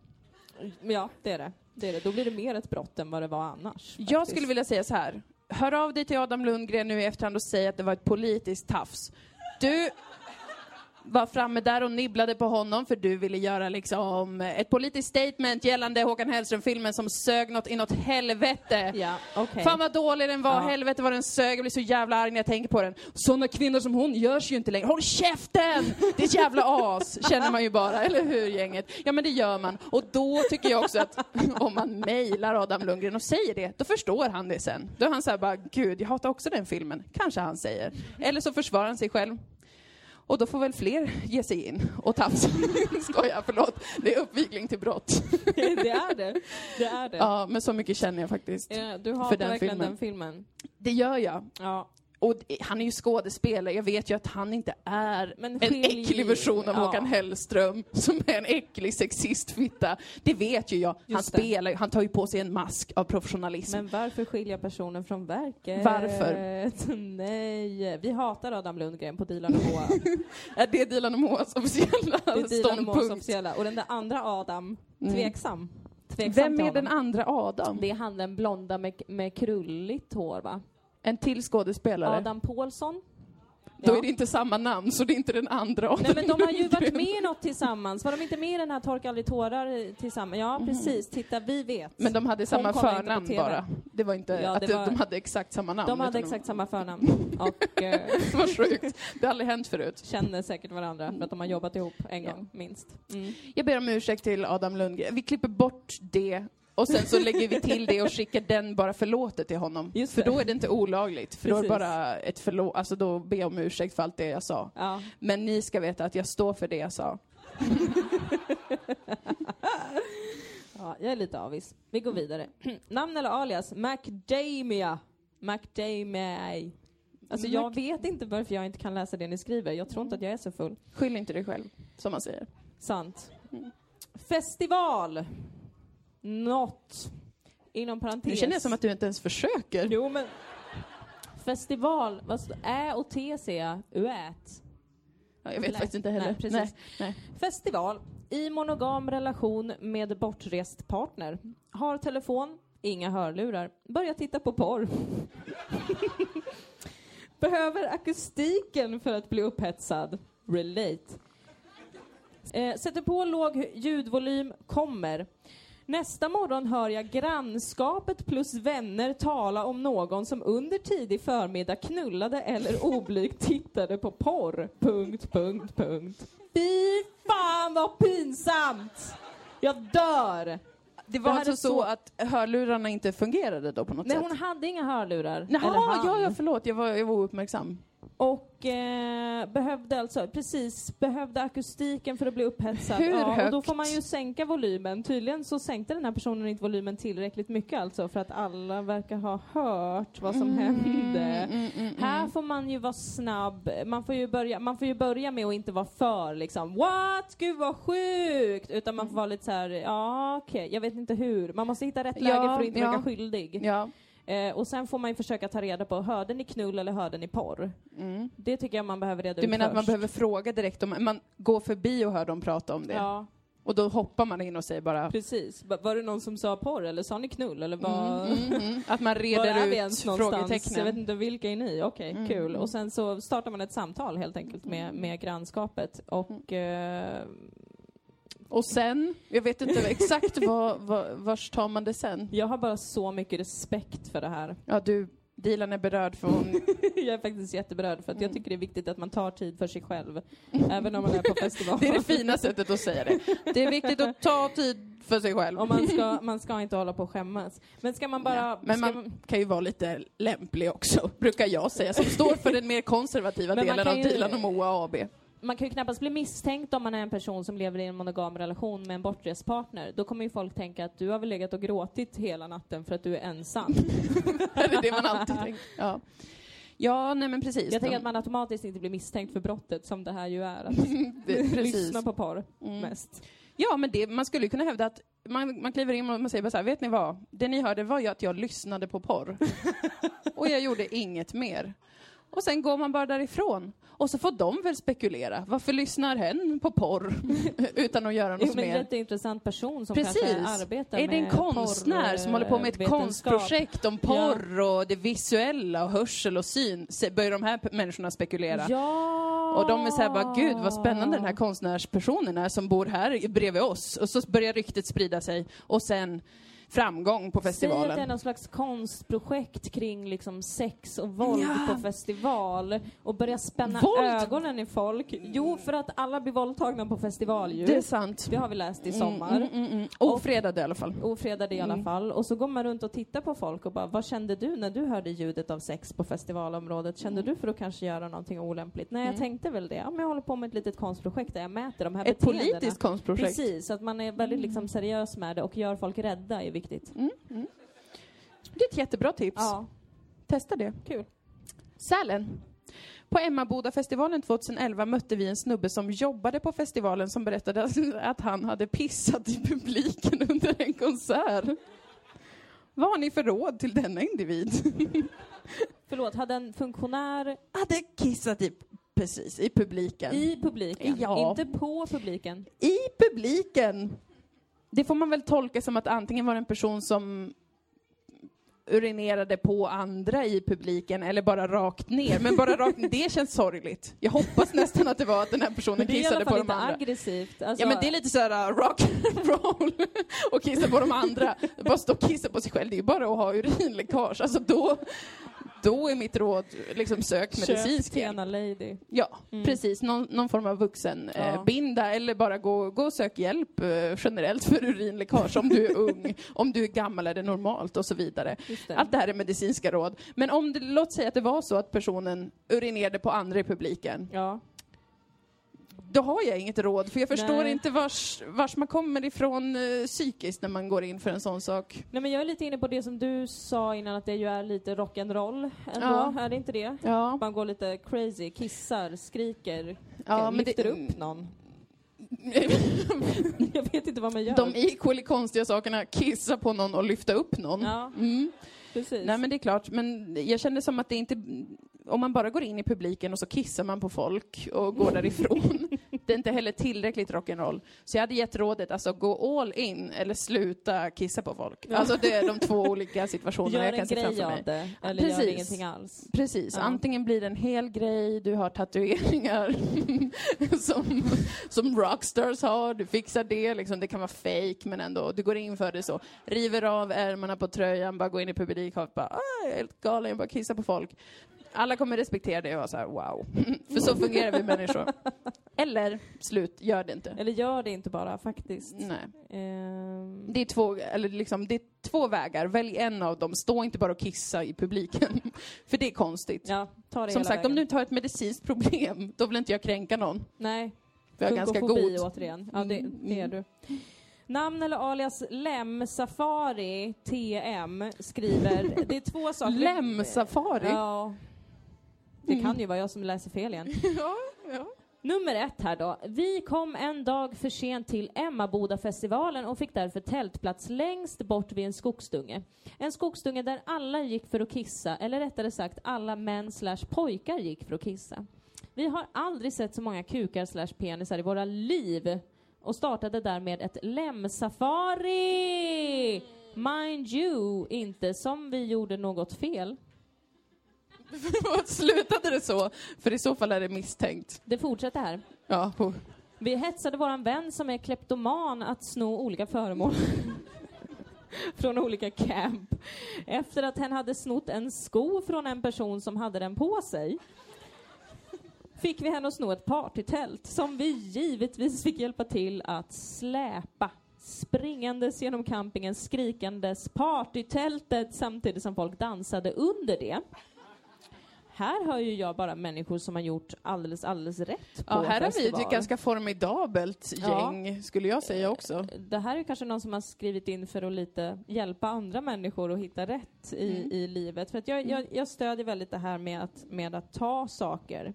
Speaker 1: Ja, det är det. det är det. Då blir det mer ett brott än vad det var annars.
Speaker 2: Jag
Speaker 1: faktiskt.
Speaker 2: skulle vilja säga så här. Hör av dig till Adam Lundgren nu i efterhand och säg att det var ett politiskt tafs. Du var framme där och nibblade på honom för du ville göra liksom ett politiskt statement gällande Håkan Hellström-filmen som sög något inåt helvete.
Speaker 1: Ja, okej.
Speaker 2: Fan vad dålig den var,
Speaker 1: Ja.
Speaker 2: helvete vad den sög, jag blir så jävla arg när jag tänker på den. Såna kvinnor som hon görs ju inte längre. Håll käften! Det är ett jävla as, känner man ju bara, eller hur gänget? Ja men det gör man. Och då tycker jag också att om man mejlar Adam Lundgren och säger det, då förstår han det sen. Då är han såhär bara, gud jag hatar också den filmen. Kanske han säger. Eller så försvarar han sig själv. Och då får väl fler ge sig in och tafsa. Skojar, förlåt. Det är uppvigling till brott.
Speaker 1: det är det. Det är det.
Speaker 2: Ja, men så mycket känner jag faktiskt.
Speaker 1: Ja, du har
Speaker 2: För
Speaker 1: verkligen
Speaker 2: den filmen.
Speaker 1: den filmen.
Speaker 2: Det gör jag.
Speaker 1: Ja.
Speaker 2: Och han är ju skådespelare, jag vet ju att han inte är
Speaker 1: Men
Speaker 2: en äcklig version av
Speaker 1: ja.
Speaker 2: Håkan Hellström som är en äcklig sexistfitta. Det vet ju jag. Han
Speaker 1: Just
Speaker 2: spelar han tar ju på sig en mask av professionalism.
Speaker 1: Men varför skilja personen från verket?
Speaker 2: Varför?
Speaker 1: Nej, vi hatar Adam Lundgren på Dilan och Moa.
Speaker 2: Är det Dilan och Moas officiella
Speaker 1: Det är Dilan och Moas
Speaker 2: ståndpunkt?
Speaker 1: officiella. Och den där andra Adam,
Speaker 2: Mm.
Speaker 1: tveksam. Tveksam
Speaker 2: Vem är den andra Adam?
Speaker 1: Det är han den blonda med, med krulligt hår va?
Speaker 2: En till skådespelare?
Speaker 1: Adam Pålsson.
Speaker 2: Då
Speaker 1: Ja.
Speaker 2: är det inte samma namn, så det är inte den andra Adam
Speaker 1: Nej men de har ju varit med i något tillsammans. Var de inte med i den här Torka aldrig tårar tillsammans? Ja precis, titta vi vet.
Speaker 2: Men de hade samma förnamn bara. Det var inte
Speaker 1: Ja,
Speaker 2: att
Speaker 1: det
Speaker 2: de-
Speaker 1: var-
Speaker 2: de hade exakt samma namn.
Speaker 1: de hade exakt samma förnamn och eh,
Speaker 2: Vad sjukt. Det har aldrig hänt förut.
Speaker 1: känner säkert varandra för att de har jobbat ihop en gång minst. Mm.
Speaker 2: Jag ber om ursäkt till Adam Lundgren. Vi klipper bort det och sen så lägger vi till det och skickar den bara förlåtet till honom.
Speaker 1: Just
Speaker 2: för
Speaker 1: det.
Speaker 2: då är det inte olagligt. För då är det bara ett förlåt, alltså då ber jag om ursäkt för allt det jag sa.
Speaker 1: Ja.
Speaker 2: Men ni ska veta att jag står för det jag sa.
Speaker 1: ja, jag är lite avis. Vi går vidare. Namn eller alias? Macdamia. Macdamia. Alltså jag vet inte varför jag inte kan läsa det ni skriver. Jag tror inte att jag är så full.
Speaker 2: Skyll inte dig själv, som man säger.
Speaker 1: Sant. Festival. Något. Inom parentes.
Speaker 2: Nu känner jag som att du inte ens försöker.
Speaker 1: Jo men... Festival. Vad Ä och T ser jag. Uät.
Speaker 2: Ja, jag vet
Speaker 1: Nej.
Speaker 2: faktiskt inte heller.
Speaker 1: Nej, precis.
Speaker 2: Nej, nej.
Speaker 1: Festival. I monogam relation med bortrest partner. Har telefon, inga hörlurar. Börjar titta på porr. Behöver akustiken för att bli upphetsad. Relate. Eh, sätter på låg ljudvolym, kommer. Nästa morgon hör jag grannskapet plus vänner tala om någon som under tidig förmiddag knullade eller oblygt tittade på porr. Punkt, punkt, punkt. Fy fan vad pinsamt! Jag dör!
Speaker 2: Det var
Speaker 1: Det
Speaker 2: alltså så...
Speaker 1: så-
Speaker 2: att hörlurarna inte fungerade då på något
Speaker 1: Nej,
Speaker 2: sätt?
Speaker 1: hon hade inga hörlurar.
Speaker 2: Jaha, ja, ja, förlåt. Jag var, jag var ouppmärksam.
Speaker 1: Och eh, behövde alltså, precis, behövde akustiken för att bli upphetsad.
Speaker 2: Hur
Speaker 1: ja, och då
Speaker 2: högt?
Speaker 1: får man ju sänka volymen. Tydligen så sänkte den här personen inte volymen tillräckligt mycket alltså för att alla verkar ha hört vad som hände.
Speaker 2: Mm, mm,
Speaker 1: Här får man ju vara snabb. Man får ju börja, man får ju börja med att inte vara för liksom what? Gud vad sjukt! Utan man får vara lite så här, ja okej, jag vet inte hur. Man måste hitta rätt
Speaker 2: Ja,
Speaker 1: läge för att inte
Speaker 2: ja.
Speaker 1: verka skyldig.
Speaker 2: Ja.
Speaker 1: Eh, och sen får man ju försöka ta reda på, hörde ni knull eller hörde ni porr?
Speaker 2: Mm.
Speaker 1: Det tycker jag man behöver reda
Speaker 2: Du
Speaker 1: ut
Speaker 2: menar att man
Speaker 1: först.
Speaker 2: behöver fråga direkt om, man går förbi och hör dem prata om det?
Speaker 1: Ja,
Speaker 2: Och då hoppar man in och säger bara
Speaker 1: precis. Va- Var det någon som sa porr eller sa ni knull eller vad?
Speaker 2: Mm, mm, mm. Att man reder ut
Speaker 1: någonstans? Jag vet
Speaker 2: frågetecknen.
Speaker 1: inte, vilka är ni? Okej,
Speaker 2: Mm,
Speaker 1: kul.
Speaker 2: mm.
Speaker 1: Och sen så startar man ett samtal helt enkelt med, med grannskapet. Och eh,
Speaker 2: Och sen, jag vet inte exakt vad, vad, vars tar man det sen?
Speaker 1: jag har bara så mycket respekt för det här.
Speaker 2: Ja, du, Dilan är berörd för hon...
Speaker 1: jag är faktiskt jätteberörd för att jag
Speaker 2: Mm.
Speaker 1: tycker det är viktigt att man tar tid för sig själv. även om man är på festival.
Speaker 2: Det är det fina sättet att säga det. Det är viktigt att ta tid för sig själv.
Speaker 1: Och man ska, man ska inte hålla på och skämmas. Men ska man bara...
Speaker 2: Ja, men
Speaker 1: ska
Speaker 2: man kan ju vara lite lämplig också, brukar jag säga, som står för den mer konservativa
Speaker 1: man
Speaker 2: delen av Dilan och Moa AB.
Speaker 1: Man kan ju knappast bli misstänkt om man är en person som lever i en monogam relation med en bortrest partner. Då kommer ju folk tänka att du har väl legat och gråtit hela natten för att du är ensam.
Speaker 2: Det är det man alltid tänker. Ja, ja nej men precis.
Speaker 1: Jag tänker att man automatiskt inte blir misstänkt för brottet som det här ju är. Att
Speaker 2: det,
Speaker 1: lyssna på porr
Speaker 2: Mm.
Speaker 1: mest.
Speaker 2: Ja, men det, man skulle kunna hävda att man, man kliver in och man säger bara så här, vet ni vad? Det ni hörde var ju att jag lyssnade på porr. och jag gjorde inget mer. Och sen går man bara därifrån. Och så får de väl spekulera. Varför lyssnar hen på porr utan att göra
Speaker 1: Jo,
Speaker 2: något
Speaker 1: men en
Speaker 2: mer?
Speaker 1: jätteintressant person som
Speaker 2: Precis.
Speaker 1: kanske arbetar
Speaker 2: Är det en
Speaker 1: med
Speaker 2: konstnär som håller på med ett
Speaker 1: porrvetenskap?
Speaker 2: konstprojekt om porr och det visuella och hörsel och syn? Börjar de här människorna spekulera?
Speaker 1: Ja!
Speaker 2: Och de är såhär bara, gud vad spännande den här konstnärspersonen är som bor här bredvid oss. Och så börjar ryktet sprida sig. Och sen framgång på
Speaker 1: Säg att det är
Speaker 2: festivalen.
Speaker 1: någon slags konstprojekt kring liksom sex och våld
Speaker 2: Ja.
Speaker 1: på festival och börja spänna
Speaker 2: Våld?
Speaker 1: ögonen i folk. Jo, för att alla blir våldtagna på festival ju.
Speaker 2: Det är sant.
Speaker 1: Det har vi läst i
Speaker 2: Mm,
Speaker 1: sommar.
Speaker 2: Mm, mm, mm. Ofredade i alla fall.
Speaker 1: Ofredade i alla
Speaker 2: Mm.
Speaker 1: fall. Och så går man runt och tittar på folk och bara, vad kände du när du hörde ljudet av sex på festivalområdet? Kände
Speaker 2: Mm.
Speaker 1: du för att kanske göra någonting olämpligt? Nej, jag tänkte väl det. Ja, men jag håller på med ett litet konstprojekt där jag mäter de här
Speaker 2: Ett
Speaker 1: beteendena.
Speaker 2: politiskt konstprojekt.
Speaker 1: Precis, så att man är väldigt liksom seriös med det och gör folk rädda är viktigt.
Speaker 2: Mm, mm. Det är ett jättebra tips.
Speaker 1: Ja,
Speaker 2: Testa det.
Speaker 1: kul.
Speaker 2: Sälen. På Emmabodafestivalen 2011 mötte vi en snubbe som jobbade på festivalen som berättade att han hade pissat i publiken under en konsert. Vad har ni för råd till denna individ?
Speaker 1: Förlåt, hade en funktionär
Speaker 2: hade kissat i, precis, i publiken.
Speaker 1: i publiken,
Speaker 2: Ja.
Speaker 1: inte på publiken?
Speaker 2: I publiken! Det får man väl tolka som att antingen var det en person som urinerade på andra i publiken eller bara rakt ner. Men bara rakt ner, det känns sorgligt. Jag hoppas nästan att det var att den här personen
Speaker 1: Det är
Speaker 2: kissade på de andra.
Speaker 1: aggressivt. Alltså,
Speaker 2: Ja men det är lite såhär uh, rock and roll och kissa på de andra. Bara stå och kissa på sig själv, det är ju bara att ha urinläckage. Alltså då, då är mitt råd liksom sök medicinsk hjälp.
Speaker 1: Lady.
Speaker 2: Ja, precis. Någon, någon form av vuxen
Speaker 1: Ja.
Speaker 2: eh, binda eller bara gå, gå och sök hjälp eh, generellt för urinläckage om du är ung, om du är gammal är det normalt och så vidare.
Speaker 1: Det.
Speaker 2: Allt det här är medicinska råd. Men om det, låt säga att det var så att personen urinerade på andra i publiken,
Speaker 1: Ja.
Speaker 2: Då har jag inget råd för jag förstår
Speaker 1: Nej.
Speaker 2: inte vars, vars man kommer ifrån eh, psykiskt när man går in för en sån sak.
Speaker 1: Nej men jag är lite inne på det som du sa innan att det ju är lite rock'n'roll ändå,
Speaker 2: Ja.
Speaker 1: är det inte det?
Speaker 2: Ja,
Speaker 1: Man går lite crazy, kissar, skriker,
Speaker 2: ja men
Speaker 1: lyfter
Speaker 2: det,
Speaker 1: upp någon. Jag vet inte vad man gör.
Speaker 2: de equally konstiga sakerna, kissa på någon och lyfta upp någon.
Speaker 1: Ja,
Speaker 2: Mm.
Speaker 1: precis.
Speaker 2: Nej men det är klart, men jag kände som att det inte, om man bara går in i publiken och så kissar man på folk och går därifrån, det är inte heller tillräckligt rock'n'roll. Så jag hade gett rådet, alltså gå all in eller sluta kissa på folk. Alltså det är de två olika situationerna
Speaker 1: gör
Speaker 2: jag kan
Speaker 1: en
Speaker 2: se
Speaker 1: grej
Speaker 2: framför
Speaker 1: av
Speaker 2: mig.
Speaker 1: det, eller gör
Speaker 2: precis.
Speaker 1: ingenting alls.
Speaker 2: Precis,
Speaker 1: Ja.
Speaker 2: antingen blir det en hel grej, du har tatueringar som, som rockstars har, du fixar det, liksom, det kan vara fake men ändå, du går in för det så. River av ärmarna på tröjan, bara går in i publik och bara, ah, jag är helt galen, jag bara kissar på folk. Alla kommer respektera det och vara så här, wow. för så fungerar vi människor. Eller, slut, gör det inte.
Speaker 1: Eller gör det inte bara, faktiskt.
Speaker 2: Nej.
Speaker 1: Ehm,
Speaker 2: Det är, två, eller liksom, det är två vägar, välj en av dem. Stå inte bara och kissa i publiken. för det är konstigt.
Speaker 1: ja, ta det
Speaker 2: Som sagt,
Speaker 1: vägen.
Speaker 2: om du inte har ett medicinskt problem, då vill inte jag kränka någon.
Speaker 1: Nej,
Speaker 2: För jag är ganska god.
Speaker 1: återigen. Ja, det,
Speaker 2: Mm,
Speaker 1: det är du. Namn eller alias Lem Safari TM skriver, det är två saker.
Speaker 2: Lem-safari?
Speaker 1: Ja. Det
Speaker 2: Mm.
Speaker 1: kan ju vara jag som läser fel igen.
Speaker 2: ja, ja.
Speaker 1: Nummer ett här då. Vi kom en dag för sent till Emmabodafestivalen och fick därför tältplats längst bort vid en skogsdunge. En skogsdunge där alla gick för att kissa, eller rättare sagt alla män slash pojkar gick för att kissa. Vi har aldrig sett så många kukar slash penisar i våra liv och startade därmed ett lemsafari! Mind you, inte som vi gjorde något fel.
Speaker 2: Slutade det så? För i så fall är det misstänkt.
Speaker 1: Det fortsätter här.
Speaker 2: Ja, oh.
Speaker 1: Vi hetsade våran vän som är kleptoman att sno olika föremål från olika camp. Efter att hen hade snott en sko från en person som hade den på sig fick vi henne att sno ett partytält som vi givetvis fick hjälpa till att släpa springandes genom campingen skrikandes partytältet samtidigt som folk dansade under det. Här hör ju jag bara människor som har gjort alldeles, alldeles rätt
Speaker 2: ja här har vi ett ganska formidabelt
Speaker 1: Ja.
Speaker 2: gäng, skulle jag säga också.
Speaker 1: Det här är kanske någon som har skrivit in för att lite hjälpa andra människor att hitta rätt i,
Speaker 2: Mm.
Speaker 1: i livet. För att jag, jag, jag stödjer väldigt det här med att, med att ta saker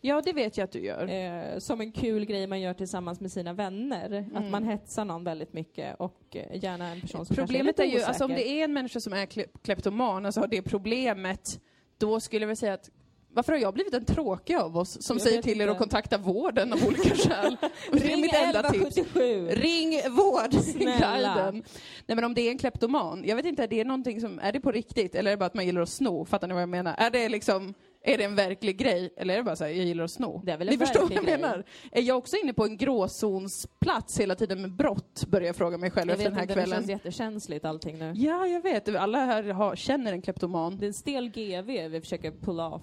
Speaker 2: Ja, det vet jag att du gör.
Speaker 1: eh, som en kul grej man gör tillsammans med sina vänner.
Speaker 2: Mm.
Speaker 1: Att man hetsar någon väldigt mycket och eh, gärna en person som
Speaker 2: Problemet är
Speaker 1: är
Speaker 2: ju, alltså om det är en människa som är kle- kleptoman, alltså har det problemet, då skulle jag väl säga att varför har jag blivit den tråkiga av oss som
Speaker 1: Jag
Speaker 2: säger till er att kontakta vården av olika skäl? Det är
Speaker 1: Ring
Speaker 2: mitt enda tips.
Speaker 1: 1177!
Speaker 2: Ring vårdguiden. Nej men om det är en kleptoman, jag vet inte, är det någonting som, är det på riktigt eller är det bara att man gillar att sno? Fattar ni vad jag menar? Är det liksom, är det en verklig grej eller är det bara så här, jag gillar att sno?
Speaker 1: Det är väl
Speaker 2: Ni
Speaker 1: en
Speaker 2: förstår vad jag
Speaker 1: grej.
Speaker 2: menar? Är jag också inne på en gråzonsplats hela tiden med brott, börjar jag fråga mig själv
Speaker 1: Jag
Speaker 2: efter
Speaker 1: vet
Speaker 2: den här
Speaker 1: inte, det
Speaker 2: kvällen.
Speaker 1: känns jättekänsligt allting nu.
Speaker 2: Ja, jag vet. Alla här har, känner en kleptoman.
Speaker 1: Det är en stel GV vi försöker pull off.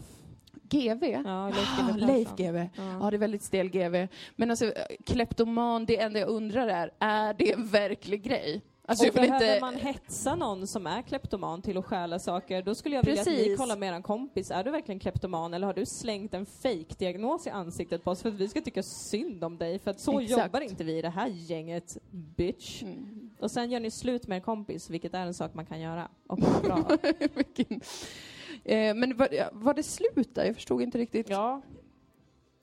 Speaker 2: GV?
Speaker 1: Ja, Leif
Speaker 2: Ah,
Speaker 1: Persson.
Speaker 2: GW.
Speaker 1: Ja.
Speaker 2: Ja, det är väldigt stel GV. Men alltså, kleptoman, det enda jag undrar är, är det en verklig grej? Alltså,
Speaker 1: och behöver
Speaker 2: inte...
Speaker 1: man hetsa någon som är kleptoman till att stjäla saker, då skulle jag vilja att ni
Speaker 2: Precis.
Speaker 1: kollar med er kompis. Är du verkligen kleptoman eller har du slängt en fake-diagnos i ansiktet på oss för att vi ska tycka synd om dig? För att så
Speaker 2: Exakt.
Speaker 1: jobbar inte vi i det här gänget, bitch.
Speaker 2: Mm.
Speaker 1: Och sen gör ni slut med er kompis, vilket är en sak man kan göra. Och bra.
Speaker 2: Eh, men var, var det slut där? Jag förstod inte riktigt.
Speaker 1: ja.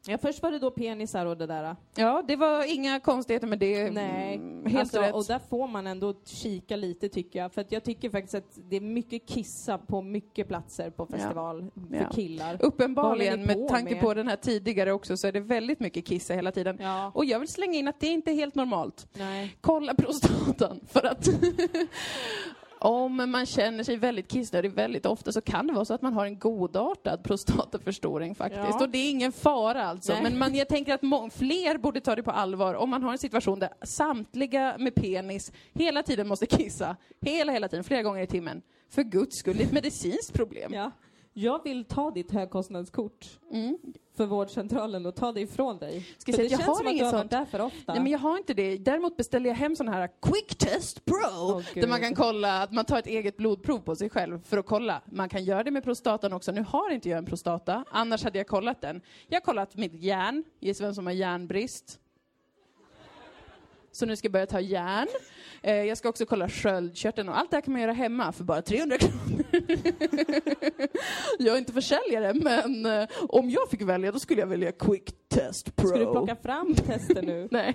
Speaker 1: Ja. Först var det då penisar och det där.
Speaker 2: Ja, det var inga konstigheter med det.
Speaker 1: Nej,
Speaker 2: Mm, Helt
Speaker 1: alltså,
Speaker 2: rätt.
Speaker 1: och där får man ändå kika lite tycker jag. För att jag tycker faktiskt att det är mycket kissa på mycket platser på festival för
Speaker 2: Ja.
Speaker 1: killar.
Speaker 2: Uppenbarligen, med tanke
Speaker 1: med?
Speaker 2: på den här tidigare också, så är det väldigt mycket kissa hela tiden.
Speaker 1: Ja,
Speaker 2: Och jag vill slänga in att det inte är helt normalt.
Speaker 1: nej.
Speaker 2: Kolla prostatan, för att om man känner sig väldigt kissnödig väldigt ofta så kan det vara så att man har en godartad prostataförstoring faktiskt.
Speaker 1: Ja.
Speaker 2: Och det är ingen fara alltså.
Speaker 1: Nej.
Speaker 2: Men man, jag tänker att fler borde ta det på allvar om man har en situation där samtliga med penis hela tiden måste kissa. Hela, hela tiden, flera gånger i timmen. För guds skull, det är ett medicinskt problem.
Speaker 1: Ja. Jag vill ta ditt högkostnadskort
Speaker 2: Mm.
Speaker 1: För vårdcentralen och ta det ifrån dig.
Speaker 2: Ska säga
Speaker 1: det
Speaker 2: att jag
Speaker 1: känns
Speaker 2: har
Speaker 1: som att du har varit där för ofta.
Speaker 2: Nej men jag har inte det. Däremot beställer jag hem såna här Quick Test Pro.
Speaker 1: Åh,
Speaker 2: där man kan kolla, att man tar ett eget blodprov på sig själv för att kolla. Man kan göra det med prostatan också. Nu har inte jag en prostata, annars hade jag kollat den. Jag har kollat mitt järn, gissa vem som har järnbrist. Så nu ska jag börja ta järn. Eh, jag ska också kolla sköldkörteln och allt det här kan man göra hemma för bara 300 kronor. jag är inte försäljare men eh, om jag fick välja då skulle jag välja Quick Test Pro.
Speaker 1: Ska du plocka fram tester nu?
Speaker 2: Nej.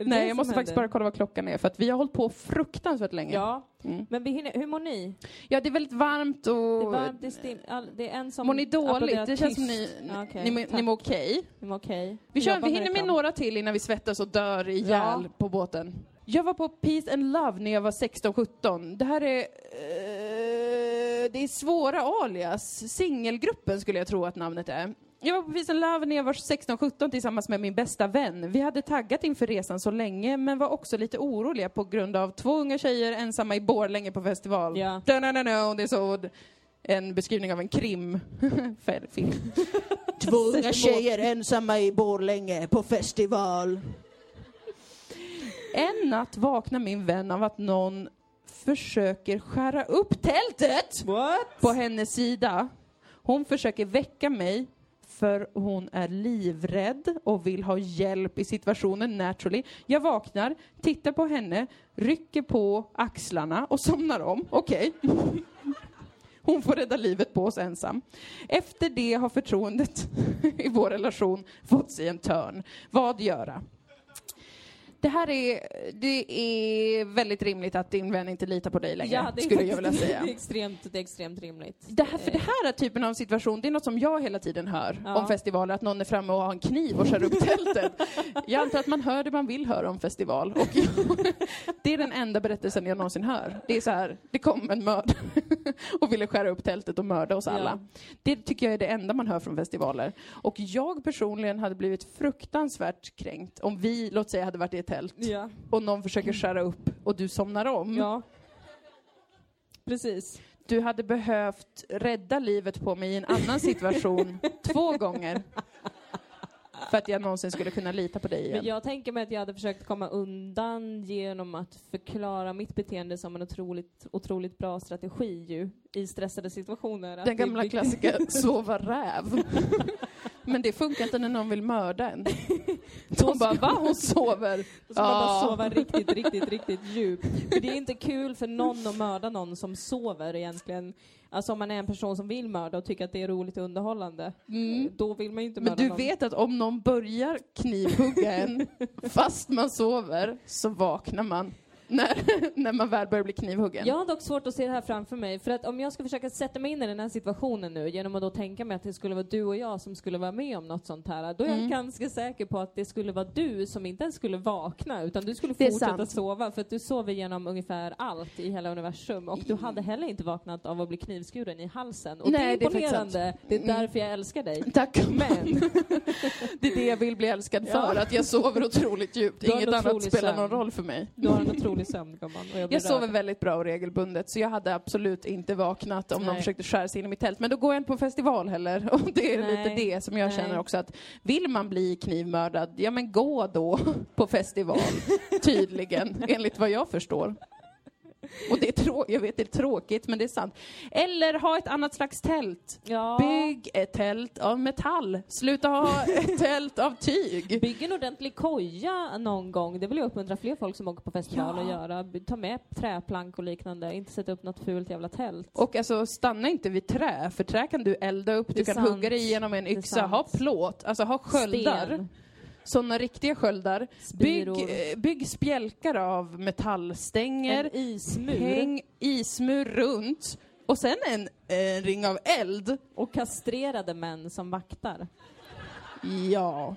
Speaker 2: Nej, jag måste faktiskt
Speaker 1: händer?
Speaker 2: bara kolla vad klockan är för att vi har hållit på fruktansvärt länge.
Speaker 1: Ja,
Speaker 2: Mm.
Speaker 1: men vi hinner, hur mår ni?
Speaker 2: Ja, det är väldigt varmt och...
Speaker 1: Det är, varmt, det, är stim, all, det är en som
Speaker 2: Mår ni dåligt? Det känns som
Speaker 1: tyst.
Speaker 2: ni,
Speaker 1: okej,
Speaker 2: ni, ni mår okej.
Speaker 1: Ni mår okej.
Speaker 2: Vi, kör, vi hinner med några till innan vi svettas och dör ihjäl
Speaker 1: Ja.
Speaker 2: på båten. Jag var på Peace and Love när jag var 16-17. Det här är... eh, det är svåra alias. Singelgruppen skulle jag tro att namnet är. Jag var på Peace and Love när jag var 16-17 tillsammans med min bästa vän. Vi hade taggat inför resan så länge, men var också lite oroliga på grund av två unga tjejer ensamma i Borlänge på festival.
Speaker 1: Ja.
Speaker 2: Det är så en beskrivning av en krim film.
Speaker 3: Två unga tjejer ensamma i Borlänge på festival.
Speaker 2: En natt vaknar min vän av att någon försöker skära upp tältet
Speaker 1: What?
Speaker 2: på hennes sida. Hon försöker väcka mig för hon är livrädd och vill ha hjälp i situationen naturally. Jag vaknar, tittar på henne, rycker på axlarna och somnar om. Okej. Hon får rädda livet på oss ensam. Efter det har förtroendet i vår relation fått sig en törn. Vad göra? Det här är, det är väldigt rimligt att din vän inte litar på dig längre,
Speaker 1: Ja, det är
Speaker 2: skulle jag vilja säga.
Speaker 1: Det är extremt, det är extremt rimligt.
Speaker 2: Det här, för det här är typen av situation, det är något som jag hela tiden hör
Speaker 1: Ja.
Speaker 2: om festivaler, att någon är framme och har en kniv och skär upp tältet. Jag antar att man hör det man vill höra om festival. Och det är den enda berättelsen jag någonsin hör. Det är så här, det kom en mördare och ville skära upp tältet och mörda oss alla. Det tycker jag är det enda man hör från festivaler. Och jag personligen hade blivit fruktansvärt kränkt om vi, låt säga, hade varit i ett tält
Speaker 1: Ja.
Speaker 2: och någon försöker skära upp och du somnar om.
Speaker 1: ja. Precis.
Speaker 2: Du hade behövt rädda livet på mig i en annan situation två gånger. För att jag någonsin skulle kunna lita på dig
Speaker 1: Men
Speaker 2: igen.
Speaker 1: jag tänker mig att jag hade försökt komma undan genom att förklara mitt beteende som en otroligt, otroligt bra strategi ju, i stressade situationer.
Speaker 2: Den gamla klassiska sova räv. Men det funkar inte när någon vill mörda en. De bara, va? Hon sover?
Speaker 1: Då ska man bara sova riktigt, riktigt, riktigt djupt. För det är inte kul för någon att mörda någon som sover egentligen. Alltså om man är en person som vill mörda och tycker att det är roligt och underhållande,
Speaker 2: Mm.
Speaker 1: då vill man ju inte
Speaker 2: Men
Speaker 1: mörda
Speaker 2: du
Speaker 1: någon.
Speaker 2: vet att om någon börjar knivhugga en fast man sover så vaknar man när, när man väl börjar bli knivhuggen.
Speaker 1: Jag har dock svårt att se det här framför mig, för att om jag ska försöka sätta mig in i den här situationen nu, genom att då tänka mig att det skulle vara du och jag som skulle vara med om något sånt här, då är jag
Speaker 2: Mm.
Speaker 1: ganska säker på att det skulle vara du som inte ens skulle vakna, utan du skulle fortsätta sova, för att du sover genom ungefär allt i hela universum, och du hade heller inte vaknat av att bli knivskuren i halsen. Och
Speaker 2: Nej,
Speaker 1: det är
Speaker 2: det är
Speaker 1: imponerande, det är
Speaker 2: Mm.
Speaker 1: därför jag älskar dig.
Speaker 2: Tack.
Speaker 1: Men,
Speaker 2: Det är det jag vill bli älskad
Speaker 1: Ja.
Speaker 2: för, att jag sover otroligt djupt. Inget annat spelar någon roll för mig.
Speaker 1: du har en otrolig sömn, gumman, jag
Speaker 2: Jag sover väldigt bra och regelbundet, så jag hade absolut inte vaknat om någon
Speaker 1: Nej.
Speaker 2: försökte skära sig in i mitt tält. Men då går jag inte på festival heller, och det är
Speaker 1: Nej.
Speaker 2: lite det som jag
Speaker 1: Nej.
Speaker 2: känner också att vill man bli knivmördad, ja men gå då på festival, tydligen, enligt vad jag förstår. Och det är trå- jag vet, det är tråkigt, men det är sant. Eller ha ett annat slags tält.
Speaker 1: Ja.
Speaker 2: Bygg ett tält av metall. Sluta ha ett tält av tyg.
Speaker 1: Bygg en ordentlig koja någon gång. Det vill jag uppmuntra fler folk som åker på festival
Speaker 2: Ja.
Speaker 1: att göra. Ta med träplank och liknande. Inte sätta upp något fult jävla tält.
Speaker 2: Och alltså stanna inte vid trä, för trä kan du elda upp, du kan
Speaker 1: sant.
Speaker 2: hugga dig igenom en yxa, ha plåt, alltså ha sköldar.
Speaker 1: Sten,
Speaker 2: Sådana riktiga sköldar. Bygg,
Speaker 1: spiror,
Speaker 2: eh, bygg spjälkar av metallstänger,
Speaker 1: en ismur
Speaker 2: häng ismur runt och sen en eh, ring av eld.
Speaker 1: och kastrerade män som vaktar.
Speaker 2: Ja.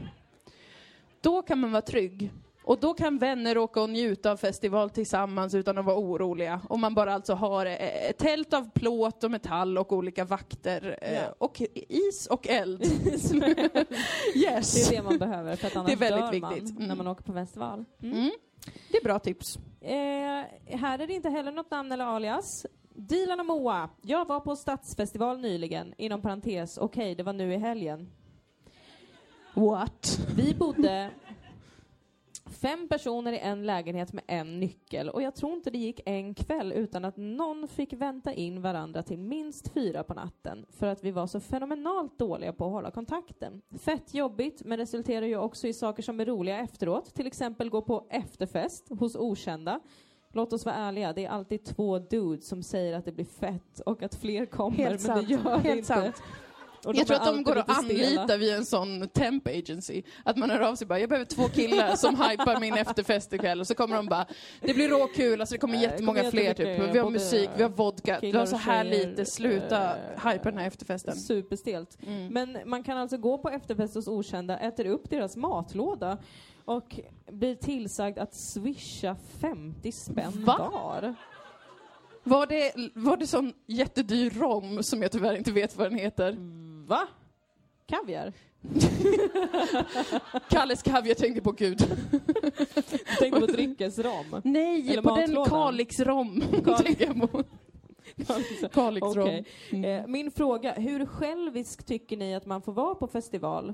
Speaker 2: Då kan man vara trygg. Och då kan vänner åka och njuta av festival tillsammans utan att vara oroliga. Om man bara alltså har eh, ett tält av plåt och metall och olika vakter. eh,
Speaker 1: Ja.
Speaker 2: Och is och eld.
Speaker 1: Det
Speaker 2: yes.
Speaker 1: är det man behöver för att annars
Speaker 2: väldigt
Speaker 1: dör man
Speaker 2: viktigt.
Speaker 1: när
Speaker 2: Mm.
Speaker 1: man åker på festival. Mm.
Speaker 2: Mm. Det är bra tips.
Speaker 1: Eh, här är det inte heller något namn eller alias. Dilan och Moa. Jag var på stadsfestival nyligen, inom parentes, okej, det var nu i helgen.
Speaker 2: What?
Speaker 1: Vi bodde fem personer i en lägenhet med en nyckel och jag tror inte det gick en kväll utan att någon fick vänta in varandra till minst fyra på natten för att vi var så fenomenalt dåliga på att hålla kontakten. Fett jobbigt men resulterar ju också i saker som är roliga efteråt, till exempel gå på efterfest hos okända. Låt oss vara ärliga, det är alltid två dudes som säger att det blir fett och att fler kommer
Speaker 2: Helt
Speaker 1: men
Speaker 2: sant.
Speaker 1: det gör det
Speaker 2: Helt
Speaker 1: inte.
Speaker 2: sant. Jag tror att de går att anlita via en sån temp agency. Att man hör av sig bara, jag behöver två killar som hypar min efterfest ikväll. Och så kommer de bara, det blir råkul, alltså det kommer jättemånga
Speaker 1: kommer
Speaker 2: fler typ. Vi har musik, vi har vodka, vi
Speaker 1: killar
Speaker 2: har så här lite, sluta
Speaker 1: eh,
Speaker 2: hypa den här efterfesten.
Speaker 1: Superstelt.
Speaker 2: Mm.
Speaker 1: Men man kan alltså gå på efterfest hos okända, äter upp deras matlåda och blir tillsagd att swisha 50 spänn
Speaker 2: Va?
Speaker 1: var.
Speaker 2: Var det, var det sån jättedyr rom som jag tyvärr inte vet vad den heter?
Speaker 1: Va? Kaviar?
Speaker 2: Kalles kaviar tänkte på gud.
Speaker 1: Du tänkte på dryckesrom?
Speaker 2: Nej,
Speaker 1: Eller
Speaker 2: på den
Speaker 1: matlådan.
Speaker 2: Kalix rom
Speaker 1: Kalix.
Speaker 2: tänker jag på. Kalix rom.
Speaker 1: Okej. Eh, min fråga, hur självisk tycker ni att man får vara på festival?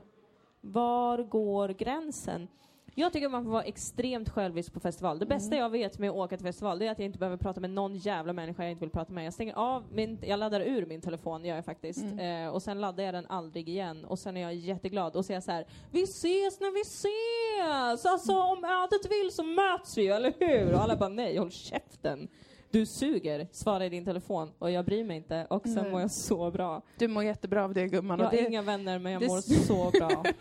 Speaker 1: Var går gränsen? Jag tycker man får vara extremt självisk på festival. Det bästa jag vet med att åka till festival, det är att jag inte behöver prata med någon jävla människa jag inte vill prata med. Jag stänger av min, jag laddar ur min telefon, gör jag faktiskt. Eh, och sen laddar jag den aldrig igen. Och sen är jag jätteglad och säger så här: vi ses när vi ses! Alltså om ödet vill så möts vi eller hur? Och alla bara, nej, håll käften. Du suger, svara i din telefon och jag bryr mig inte och sen
Speaker 2: Nej.
Speaker 1: mår jag så bra.
Speaker 2: Du mår jättebra av det gumman.
Speaker 1: Jag har
Speaker 2: det,
Speaker 1: inga vänner men jag mår så bra.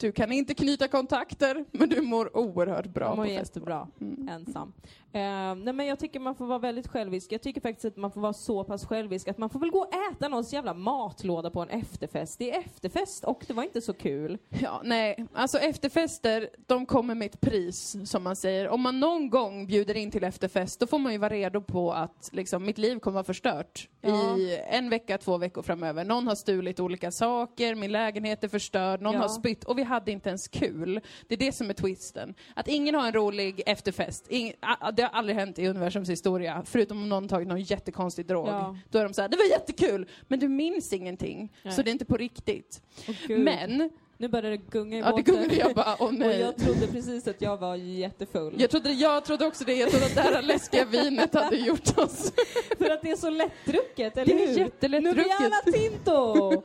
Speaker 2: Du kan inte knyta kontakter, men du mår oerhört bra
Speaker 1: jag mår
Speaker 2: på
Speaker 1: jättebra
Speaker 2: Mm.
Speaker 1: ensam. Eh, nej men jag tycker man får vara väldigt självisk. Jag tycker faktiskt att man får vara så pass självisk att man får väl gå och äta någons jävla matlåda på en efterfest. Det är efterfest och det var inte så kul.
Speaker 2: Ja, nej, alltså efterfester, de kommer med ett pris, som man säger. Om man någon gång bjuder in till efterfest, då får man ju vara redo på att liksom, mitt liv kommer vara förstört
Speaker 1: Ja.
Speaker 2: i en vecka, två veckor framöver. Någon har stulit olika saker, min lägenhet är förstörd, någon
Speaker 1: Ja.
Speaker 2: har spytt och vi hade inte ens kul. Det är det som är twisten. Att ingen har en rolig efterfest. Ing, a- det har aldrig hänt i universums historia, förutom om någon tagit någon jättekonstig drog.
Speaker 1: Ja.
Speaker 2: Då är de så här, det var jättekul, men du minns ingenting.
Speaker 1: Nej.
Speaker 2: Så det är inte på riktigt.
Speaker 1: Gud.
Speaker 2: Men
Speaker 1: Nu började det gunga i
Speaker 2: Ja, det
Speaker 1: båten.
Speaker 2: kunde jag bara, åh
Speaker 1: och
Speaker 2: nej.
Speaker 1: jag trodde precis att jag var jättefull.
Speaker 2: Jag trodde, jag trodde också det, jag trodde att det här läskiga vinet hade gjort oss.
Speaker 1: För att det är så lättdrucket, eller
Speaker 2: Det är
Speaker 1: hur?
Speaker 2: jättelättdrucket.
Speaker 1: Nubiana Tinto!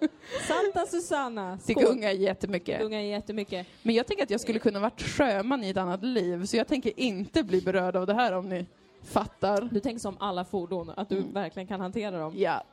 Speaker 1: Santa Susana.
Speaker 2: Det gungar jättemycket.
Speaker 1: Gungar jättemycket.
Speaker 2: Men jag tänker att jag skulle kunna varit sjöman i ett annat liv, så jag tänker inte bli berörd av det här om ni fattar.
Speaker 1: Du tänker som alla fordon, att du
Speaker 2: Mm.
Speaker 1: verkligen kan hantera dem.
Speaker 2: Ja.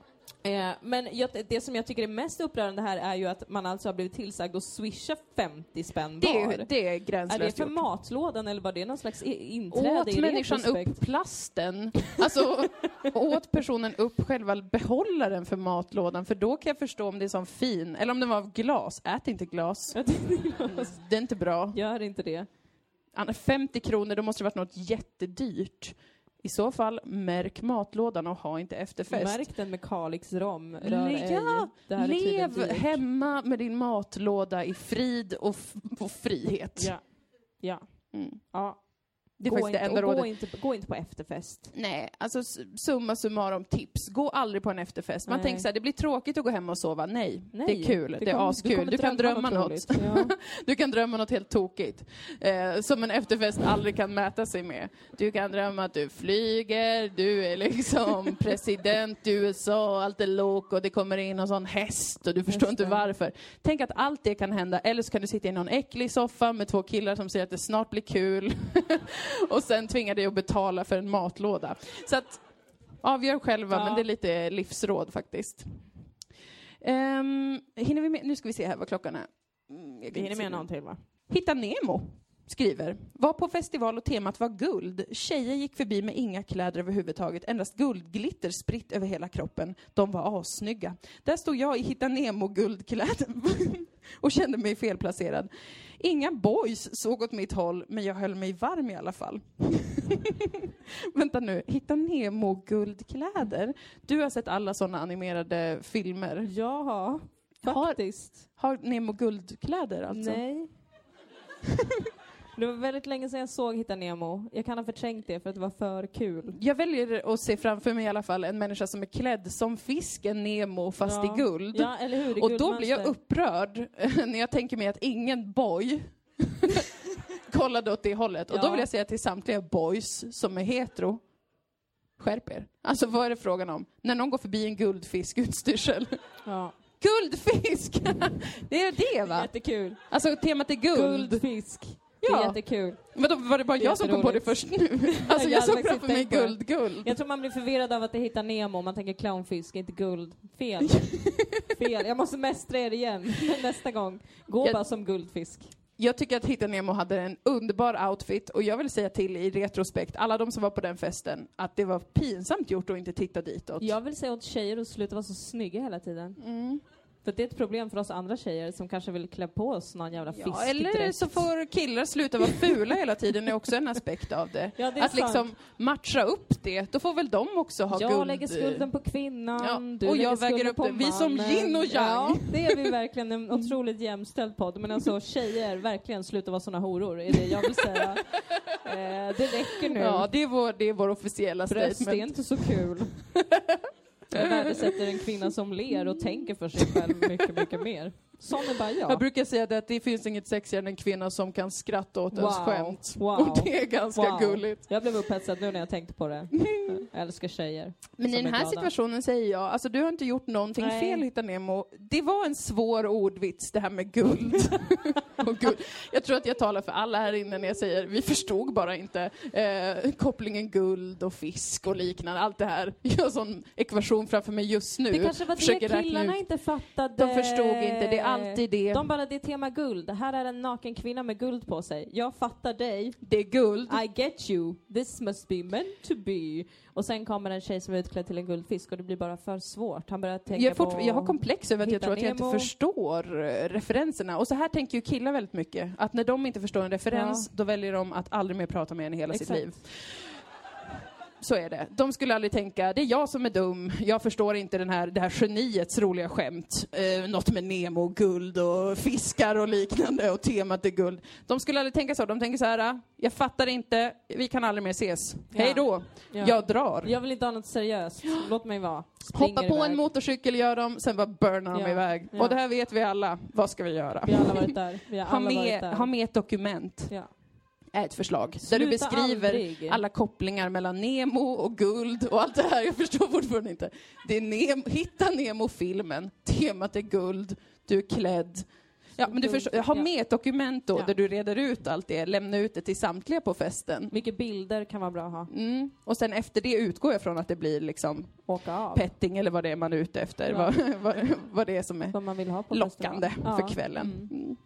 Speaker 1: Eh, men jag, det som jag tycker är mest upprörande här är ju att man alltså har blivit tillsagd att swisha 50 spänn
Speaker 2: Det,
Speaker 1: var.
Speaker 2: är- det är
Speaker 1: är det
Speaker 2: gränslöst
Speaker 1: för
Speaker 2: gjort.
Speaker 1: matlådan eller var det någon slags inträde
Speaker 2: Åt
Speaker 1: i
Speaker 2: människan
Speaker 1: retrospekt?
Speaker 2: upp plasten? Alltså, åt personen upp själva behållaren för matlådan? För då kan jag förstå om det är sån fin, eller om den var av glas. Ät inte glas.
Speaker 1: Jag tänkte,
Speaker 2: Det är inte bra.
Speaker 1: Gör inte det.
Speaker 2: Anna, 50 kronor, då måste det varit något jättedyrt. I så fall, märk matlådan och ha inte efterfest.
Speaker 1: Märk den med Kalix rom, rör ej.
Speaker 2: ja, Lev hemma med din matlåda i frid och, och frihet.
Speaker 1: Ja. Ja.
Speaker 2: Mm.
Speaker 1: Ja.
Speaker 2: Det är
Speaker 1: gå,
Speaker 2: faktiskt det
Speaker 1: inte,
Speaker 2: enda
Speaker 1: och gå, inte, gå inte på efterfest.
Speaker 2: Nej, alltså summa summarum tips. Gå aldrig på en efterfest. Man
Speaker 1: Nej.
Speaker 2: tänker så här, det blir tråkigt att gå hem och sova. Nej,
Speaker 1: Nej,
Speaker 2: det är kul. Det, är
Speaker 1: kommer-
Speaker 2: askul. Du, kan drömma något.
Speaker 1: roligt. Ja.
Speaker 2: Du kan drömma något helt tokigt. Eh, som en efterfest aldrig kan mäta sig med. Du kan drömma att du flyger, du är liksom president i USA, allt är lok och det kommer in en sån häst och du förstår
Speaker 1: Just
Speaker 2: inte
Speaker 1: det.
Speaker 2: varför. Tänk att allt det kan hända. Eller så kan du sitta i någon äcklig soffa med två killar som säger att det snart blir kul. och sen tvingar dig att betala för en matlåda. Så att avgör själva,
Speaker 1: Ja.
Speaker 2: men det är lite livsråd faktiskt. Um, hinner vi med? Nu ska vi se här vad klockan är. Mm, jag
Speaker 1: Vi hinner med någon till va?
Speaker 2: Hitta Nemo skriver. Var på festival och temat var guld. Tjejer gick förbi med inga kläder överhuvudtaget, endast guldglitter spritt över hela kroppen. De var assnygga. Där stod jag i Hitta Nemo-guldkläder och kände mig felplacerad. Inga boys såg åt mitt håll, men jag höll mig varm i alla fall. Vänta nu, Hitta Nemo-guldkläder? Du har sett alla sådana animerade filmer.
Speaker 1: Ja,
Speaker 2: Har-
Speaker 1: faktiskt.
Speaker 2: Har Nemo guldkläder alltså?
Speaker 1: Nej. Det var väldigt länge sedan jag såg Hitta Nemo. Jag kan ha förträngt det för att det var för kul.
Speaker 2: Jag väljer att se framför mig i alla fall en människa som är klädd som fisken Nemo fast
Speaker 1: Ja.
Speaker 2: i guld.
Speaker 1: Ja, eller hur? I
Speaker 2: och då blir jag upprörd när jag tänker mig att ingen boy kollade åt det hållet. Och då
Speaker 1: Ja.
Speaker 2: vill jag säga till samtliga boys som är hetero, skärp er. Alltså vad är det frågan om? När någon går förbi en guldfiskutstyrsel.
Speaker 1: Ja.
Speaker 2: Guldfisk! det är det va?
Speaker 1: Jättekul.
Speaker 2: Alltså temat är guld.
Speaker 1: Guldfisk. Det
Speaker 2: Ja.
Speaker 1: är jättekul.
Speaker 2: Men då var det bara jag som kom på det först nu? Alltså
Speaker 1: Jag
Speaker 2: jag såg framför mig
Speaker 1: det.
Speaker 2: guld, guld.
Speaker 1: Jag tror man blir förvirrad av att det hittar Nemo, man tänker clownfisk, inte guld. Fel. Fel. Jag måste mästra er igen nästa gång. Gå
Speaker 2: Jag-
Speaker 1: bara som guldfisk.
Speaker 2: Jag tycker att Hitta Nemo hade en underbar outfit och jag vill säga till i retrospekt, alla de som var på den festen, att det var pinsamt gjort att inte titta ditåt.
Speaker 1: Jag vill säga åt tjejer att sluta vara så snygga hela tiden.
Speaker 2: Mm.
Speaker 1: För det är ett problem för oss andra tjejer som kanske vill klä på oss någon jävla
Speaker 2: Ja,
Speaker 1: fiskdräkt.
Speaker 2: eller så får killar sluta vara fula hela tiden, är också en aspekt av det.
Speaker 1: Ja, det är
Speaker 2: att
Speaker 1: sant.
Speaker 2: liksom matcha upp det, då får väl de också ha
Speaker 1: jag
Speaker 2: guld.
Speaker 1: lägger skulden på kvinnan,
Speaker 2: Ja,
Speaker 1: du
Speaker 2: och
Speaker 1: lägger
Speaker 2: jag väger
Speaker 1: skulden
Speaker 2: upp
Speaker 1: på
Speaker 2: det. Vi som yin och yang.
Speaker 1: Ja, det är vi verkligen en otroligt jämställd podd. Men alltså tjejer, verkligen sluta vara såna horor, är det jag vill säga. Eh, det räcker nu.
Speaker 2: Ja, det är vår, det är vår officiella
Speaker 1: Bröst är
Speaker 2: statement.
Speaker 1: inte så kul. Jag värdesätter en kvinna som ler och tänker för sig själv mycket, mycket mer. Sån är bara jag.
Speaker 2: Jag brukar säga det att det finns inget sexigare än en kvinna som kan skratta åt ens
Speaker 1: Wow.
Speaker 2: skämt.
Speaker 1: Wow.
Speaker 2: Och det är ganska
Speaker 1: Wow.
Speaker 2: gulligt.
Speaker 1: Jag blev upphetsad nu när jag tänkte på det. Jag älskar tjejer.
Speaker 2: Men i den
Speaker 1: är
Speaker 2: här
Speaker 1: glada.
Speaker 2: situationen säger jag, alltså du har inte gjort någonting
Speaker 1: Nej.
Speaker 2: fel Hitta Nemo. Det var en svår ordvits det här med guld. och guld. Jag tror att jag talar för alla här inne när jag säger, vi förstod bara inte eh, kopplingen guld och fisk och liknande, allt det här. Jag har en sån ekvation framför mig just nu.
Speaker 1: Det kanske var det killarna inte fattade.
Speaker 2: De förstod inte, det är alltid det.
Speaker 1: De bara, det är tema guld. Här är en naken kvinna med guld på sig. Jag fattar dig.
Speaker 2: Det är guld.
Speaker 1: I get you. This must be meant to be. Och sen kommer en tjej som är utklädd till en guldfisk och det blir bara för svårt. Han börjar tänka
Speaker 2: Jag,
Speaker 1: på...
Speaker 2: jag har komplex över att jag tror att jag inte förstår eh, referenserna. Och så här tänker ju killar väldigt mycket. Att när de inte förstår en referens,
Speaker 1: Ja.
Speaker 2: då väljer de att aldrig mer prata med en i hela sitt
Speaker 1: Exakt.
Speaker 2: liv. Så är det. De skulle aldrig tänka, det är jag som är dum, jag förstår inte den här, det här geniets roliga skämt. Eh, något med Nemo, guld och fiskar och liknande och temat är guld. De skulle aldrig tänka så, de tänker så här, jag fattar inte, vi kan aldrig mer ses.
Speaker 1: Ja.
Speaker 2: Hej då,
Speaker 1: Ja.
Speaker 2: jag drar.
Speaker 1: Jag vill inte ha något seriöst. Låt mig vara. Springer
Speaker 2: Hoppa på
Speaker 1: iväg.
Speaker 2: en motorcykel gör de, sen bara burnar de
Speaker 1: Ja.
Speaker 2: iväg.
Speaker 1: Ja.
Speaker 2: Och det här vet vi alla, vad ska vi göra?
Speaker 1: Vi har alla varit där. Vi har
Speaker 2: Ha
Speaker 1: alla varit
Speaker 2: med, ha med ett dokument. Är ett förslag. där du
Speaker 1: Sluta
Speaker 2: beskriver
Speaker 1: aldrig.
Speaker 2: alla kopplingar mellan Nemo och guld och allt det här. Jag förstår fortfarande inte. Det är Nemo, hitta Nemo-filmen, temat är guld, du är klädd. Ja, men du förstår, ha
Speaker 1: ja.
Speaker 2: med ett dokument då
Speaker 1: Ja.
Speaker 2: där du reder ut allt det, lämna ut det till samtliga på festen.
Speaker 1: Mycket bilder kan vara bra att ha.
Speaker 2: Mm. Och sen efter det utgår jag från att det blir liksom
Speaker 1: Åka av.
Speaker 2: petting eller vad det är man är ute efter,
Speaker 1: Ja.
Speaker 2: vad, vad, vad det är som är
Speaker 1: Vad man vill ha på
Speaker 2: lockande
Speaker 1: festival.
Speaker 2: för
Speaker 1: Ja.
Speaker 2: kvällen.
Speaker 1: Mm.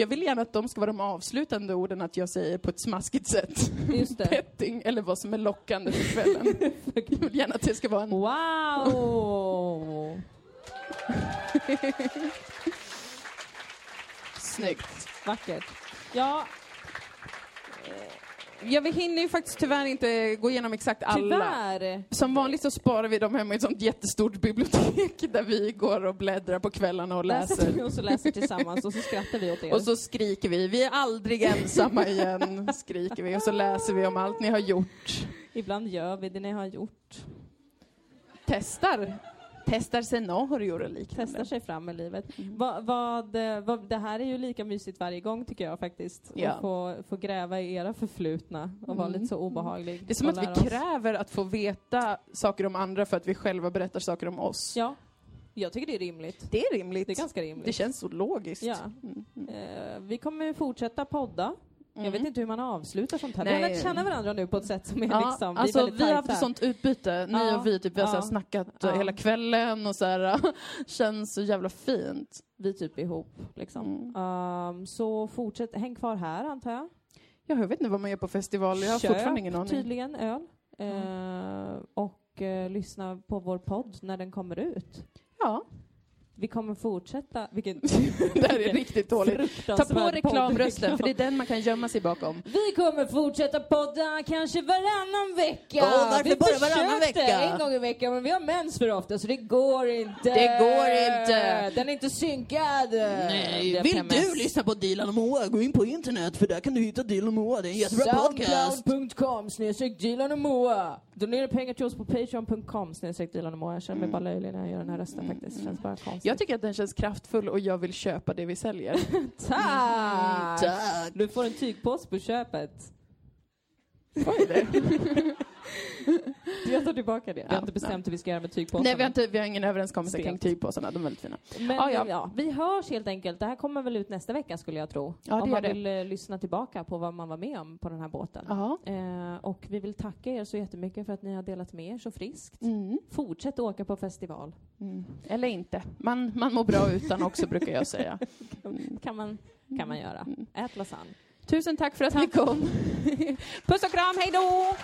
Speaker 2: Jag vill gärna att de ska vara de avslutande orden, att jag säger på ett smaskigt sätt.
Speaker 1: Just det.
Speaker 2: Petting, eller vad som är lockande för kvällen. jag vill gärna att det ska vara en...
Speaker 1: Wow!
Speaker 2: Snyggt.
Speaker 1: Vackert. Ja,
Speaker 2: ja, vi hinner ju faktiskt tyvärr inte gå igenom exakt alla.
Speaker 1: Tyvärr.
Speaker 2: Som vanligt så sparar vi dem hemma i ett sånt jättestort bibliotek där vi går och bläddrar på kvällarna och
Speaker 1: Läser
Speaker 2: läser.
Speaker 1: och så läser tillsammans och så skrattar vi åt er.
Speaker 2: Och så skriker vi, vi är aldrig ensamma igen, skriker vi. Och så läser vi om allt ni har gjort.
Speaker 1: Ibland gör vi det ni har gjort.
Speaker 2: Testar. Testar scenarior och liknande.
Speaker 1: Testar sig fram i livet.
Speaker 2: Mm.
Speaker 1: Vad, vad, eh, vad, det här är ju lika mysigt varje gång tycker jag faktiskt.
Speaker 2: Ja.
Speaker 1: Att få, få gräva i era förflutna och vara
Speaker 2: Mm.
Speaker 1: lite så obehaglig.
Speaker 2: Det är som att vi
Speaker 1: oss.
Speaker 2: kräver att få veta saker om andra för att vi själva berättar saker om oss.
Speaker 1: Ja, jag tycker det är rimligt.
Speaker 2: Det är rimligt.
Speaker 1: Det är ganska rimligt.
Speaker 2: Det känns så logiskt.
Speaker 1: Ja.
Speaker 2: Mm.
Speaker 1: Eh, vi kommer fortsätta podda. Jag
Speaker 2: Mm.
Speaker 1: vet inte hur man avslutar sånt här. Vi har lärt känna varandra nu på ett sätt som är
Speaker 2: Ja,
Speaker 1: liksom,
Speaker 2: alltså,
Speaker 1: vi är
Speaker 2: vi har haft ett sånt utbyte, ni
Speaker 1: Ja,
Speaker 2: och vi, typ, vi har
Speaker 1: ja,
Speaker 2: snackat
Speaker 1: ja.
Speaker 2: hela kvällen och så här, känns så jävla fint.
Speaker 1: Vi typ ihop liksom.
Speaker 2: Mm.
Speaker 1: Ehm, så fortsätt, häng kvar här antar jag.
Speaker 2: Ja, jag vet inte vad man gör på festival, jag har
Speaker 1: Köp
Speaker 2: fortfarande ingen aning.
Speaker 1: tydligen öl. Eh, och eh, lyssna på vår podd när den kommer ut.
Speaker 2: Ja,
Speaker 1: Vi kommer fortsätta, vilken
Speaker 2: det här är riktigt dåligt. Ta på reklamrösten, för det är den man kan gömma sig bakom.
Speaker 1: Vi kommer fortsätta podda kanske varannan vecka.
Speaker 3: Åh, varför
Speaker 1: vi
Speaker 3: bara varannan vecka?
Speaker 1: en gång i veckan men vi har mens för ofta så det går inte.
Speaker 2: Det går inte.
Speaker 1: Den är inte synkad.
Speaker 3: Nej, vill du lyssna på Dilan och Moa, gå in på internet för där kan du hitta Dilan och Moa. Det är en jättebra podcast.
Speaker 1: Soundcloud.com snedstreck Dilan och Moa. Donera pengar till oss på patreon.com snedstreck Dilan och Moa. Jag känner mig bara löjlig när jag gör den här rösten faktiskt. Det känns bara konstigt.
Speaker 2: Jag tycker att den känns kraftfull och jag vill köpa det vi säljer.
Speaker 1: Tack!
Speaker 3: Tack.
Speaker 1: Du får en tygpåse på köpet.
Speaker 2: Vad är det?
Speaker 1: Jag tar tillbaka det. Vi har inte bestämt hur vi ska göra med tygpåsarna.
Speaker 2: Nej, vi har, inte, vi har ingen överenskommelse
Speaker 1: Stelt.
Speaker 2: kring tygpåsarna, de är väldigt fina.
Speaker 1: Men
Speaker 2: Ja,
Speaker 1: ja,
Speaker 2: ja.
Speaker 1: vi hörs helt enkelt. Det här kommer väl ut nästa vecka skulle jag tro.
Speaker 2: Ja,
Speaker 1: om man
Speaker 2: det.
Speaker 1: vill eh, lyssna tillbaka på vad man var med om på den här båten. Eh, och vi vill tacka er så jättemycket för att ni har delat med er så friskt.
Speaker 2: Mm.
Speaker 1: Fortsätt åka på festival.
Speaker 2: Mm. Eller inte. Man, man mår bra utan också, brukar jag säga.
Speaker 1: kan man, kan man göra.
Speaker 2: Mm.
Speaker 1: Ät lasagne.
Speaker 2: Tusen tack för att ni kom. Puss och kram, hej då!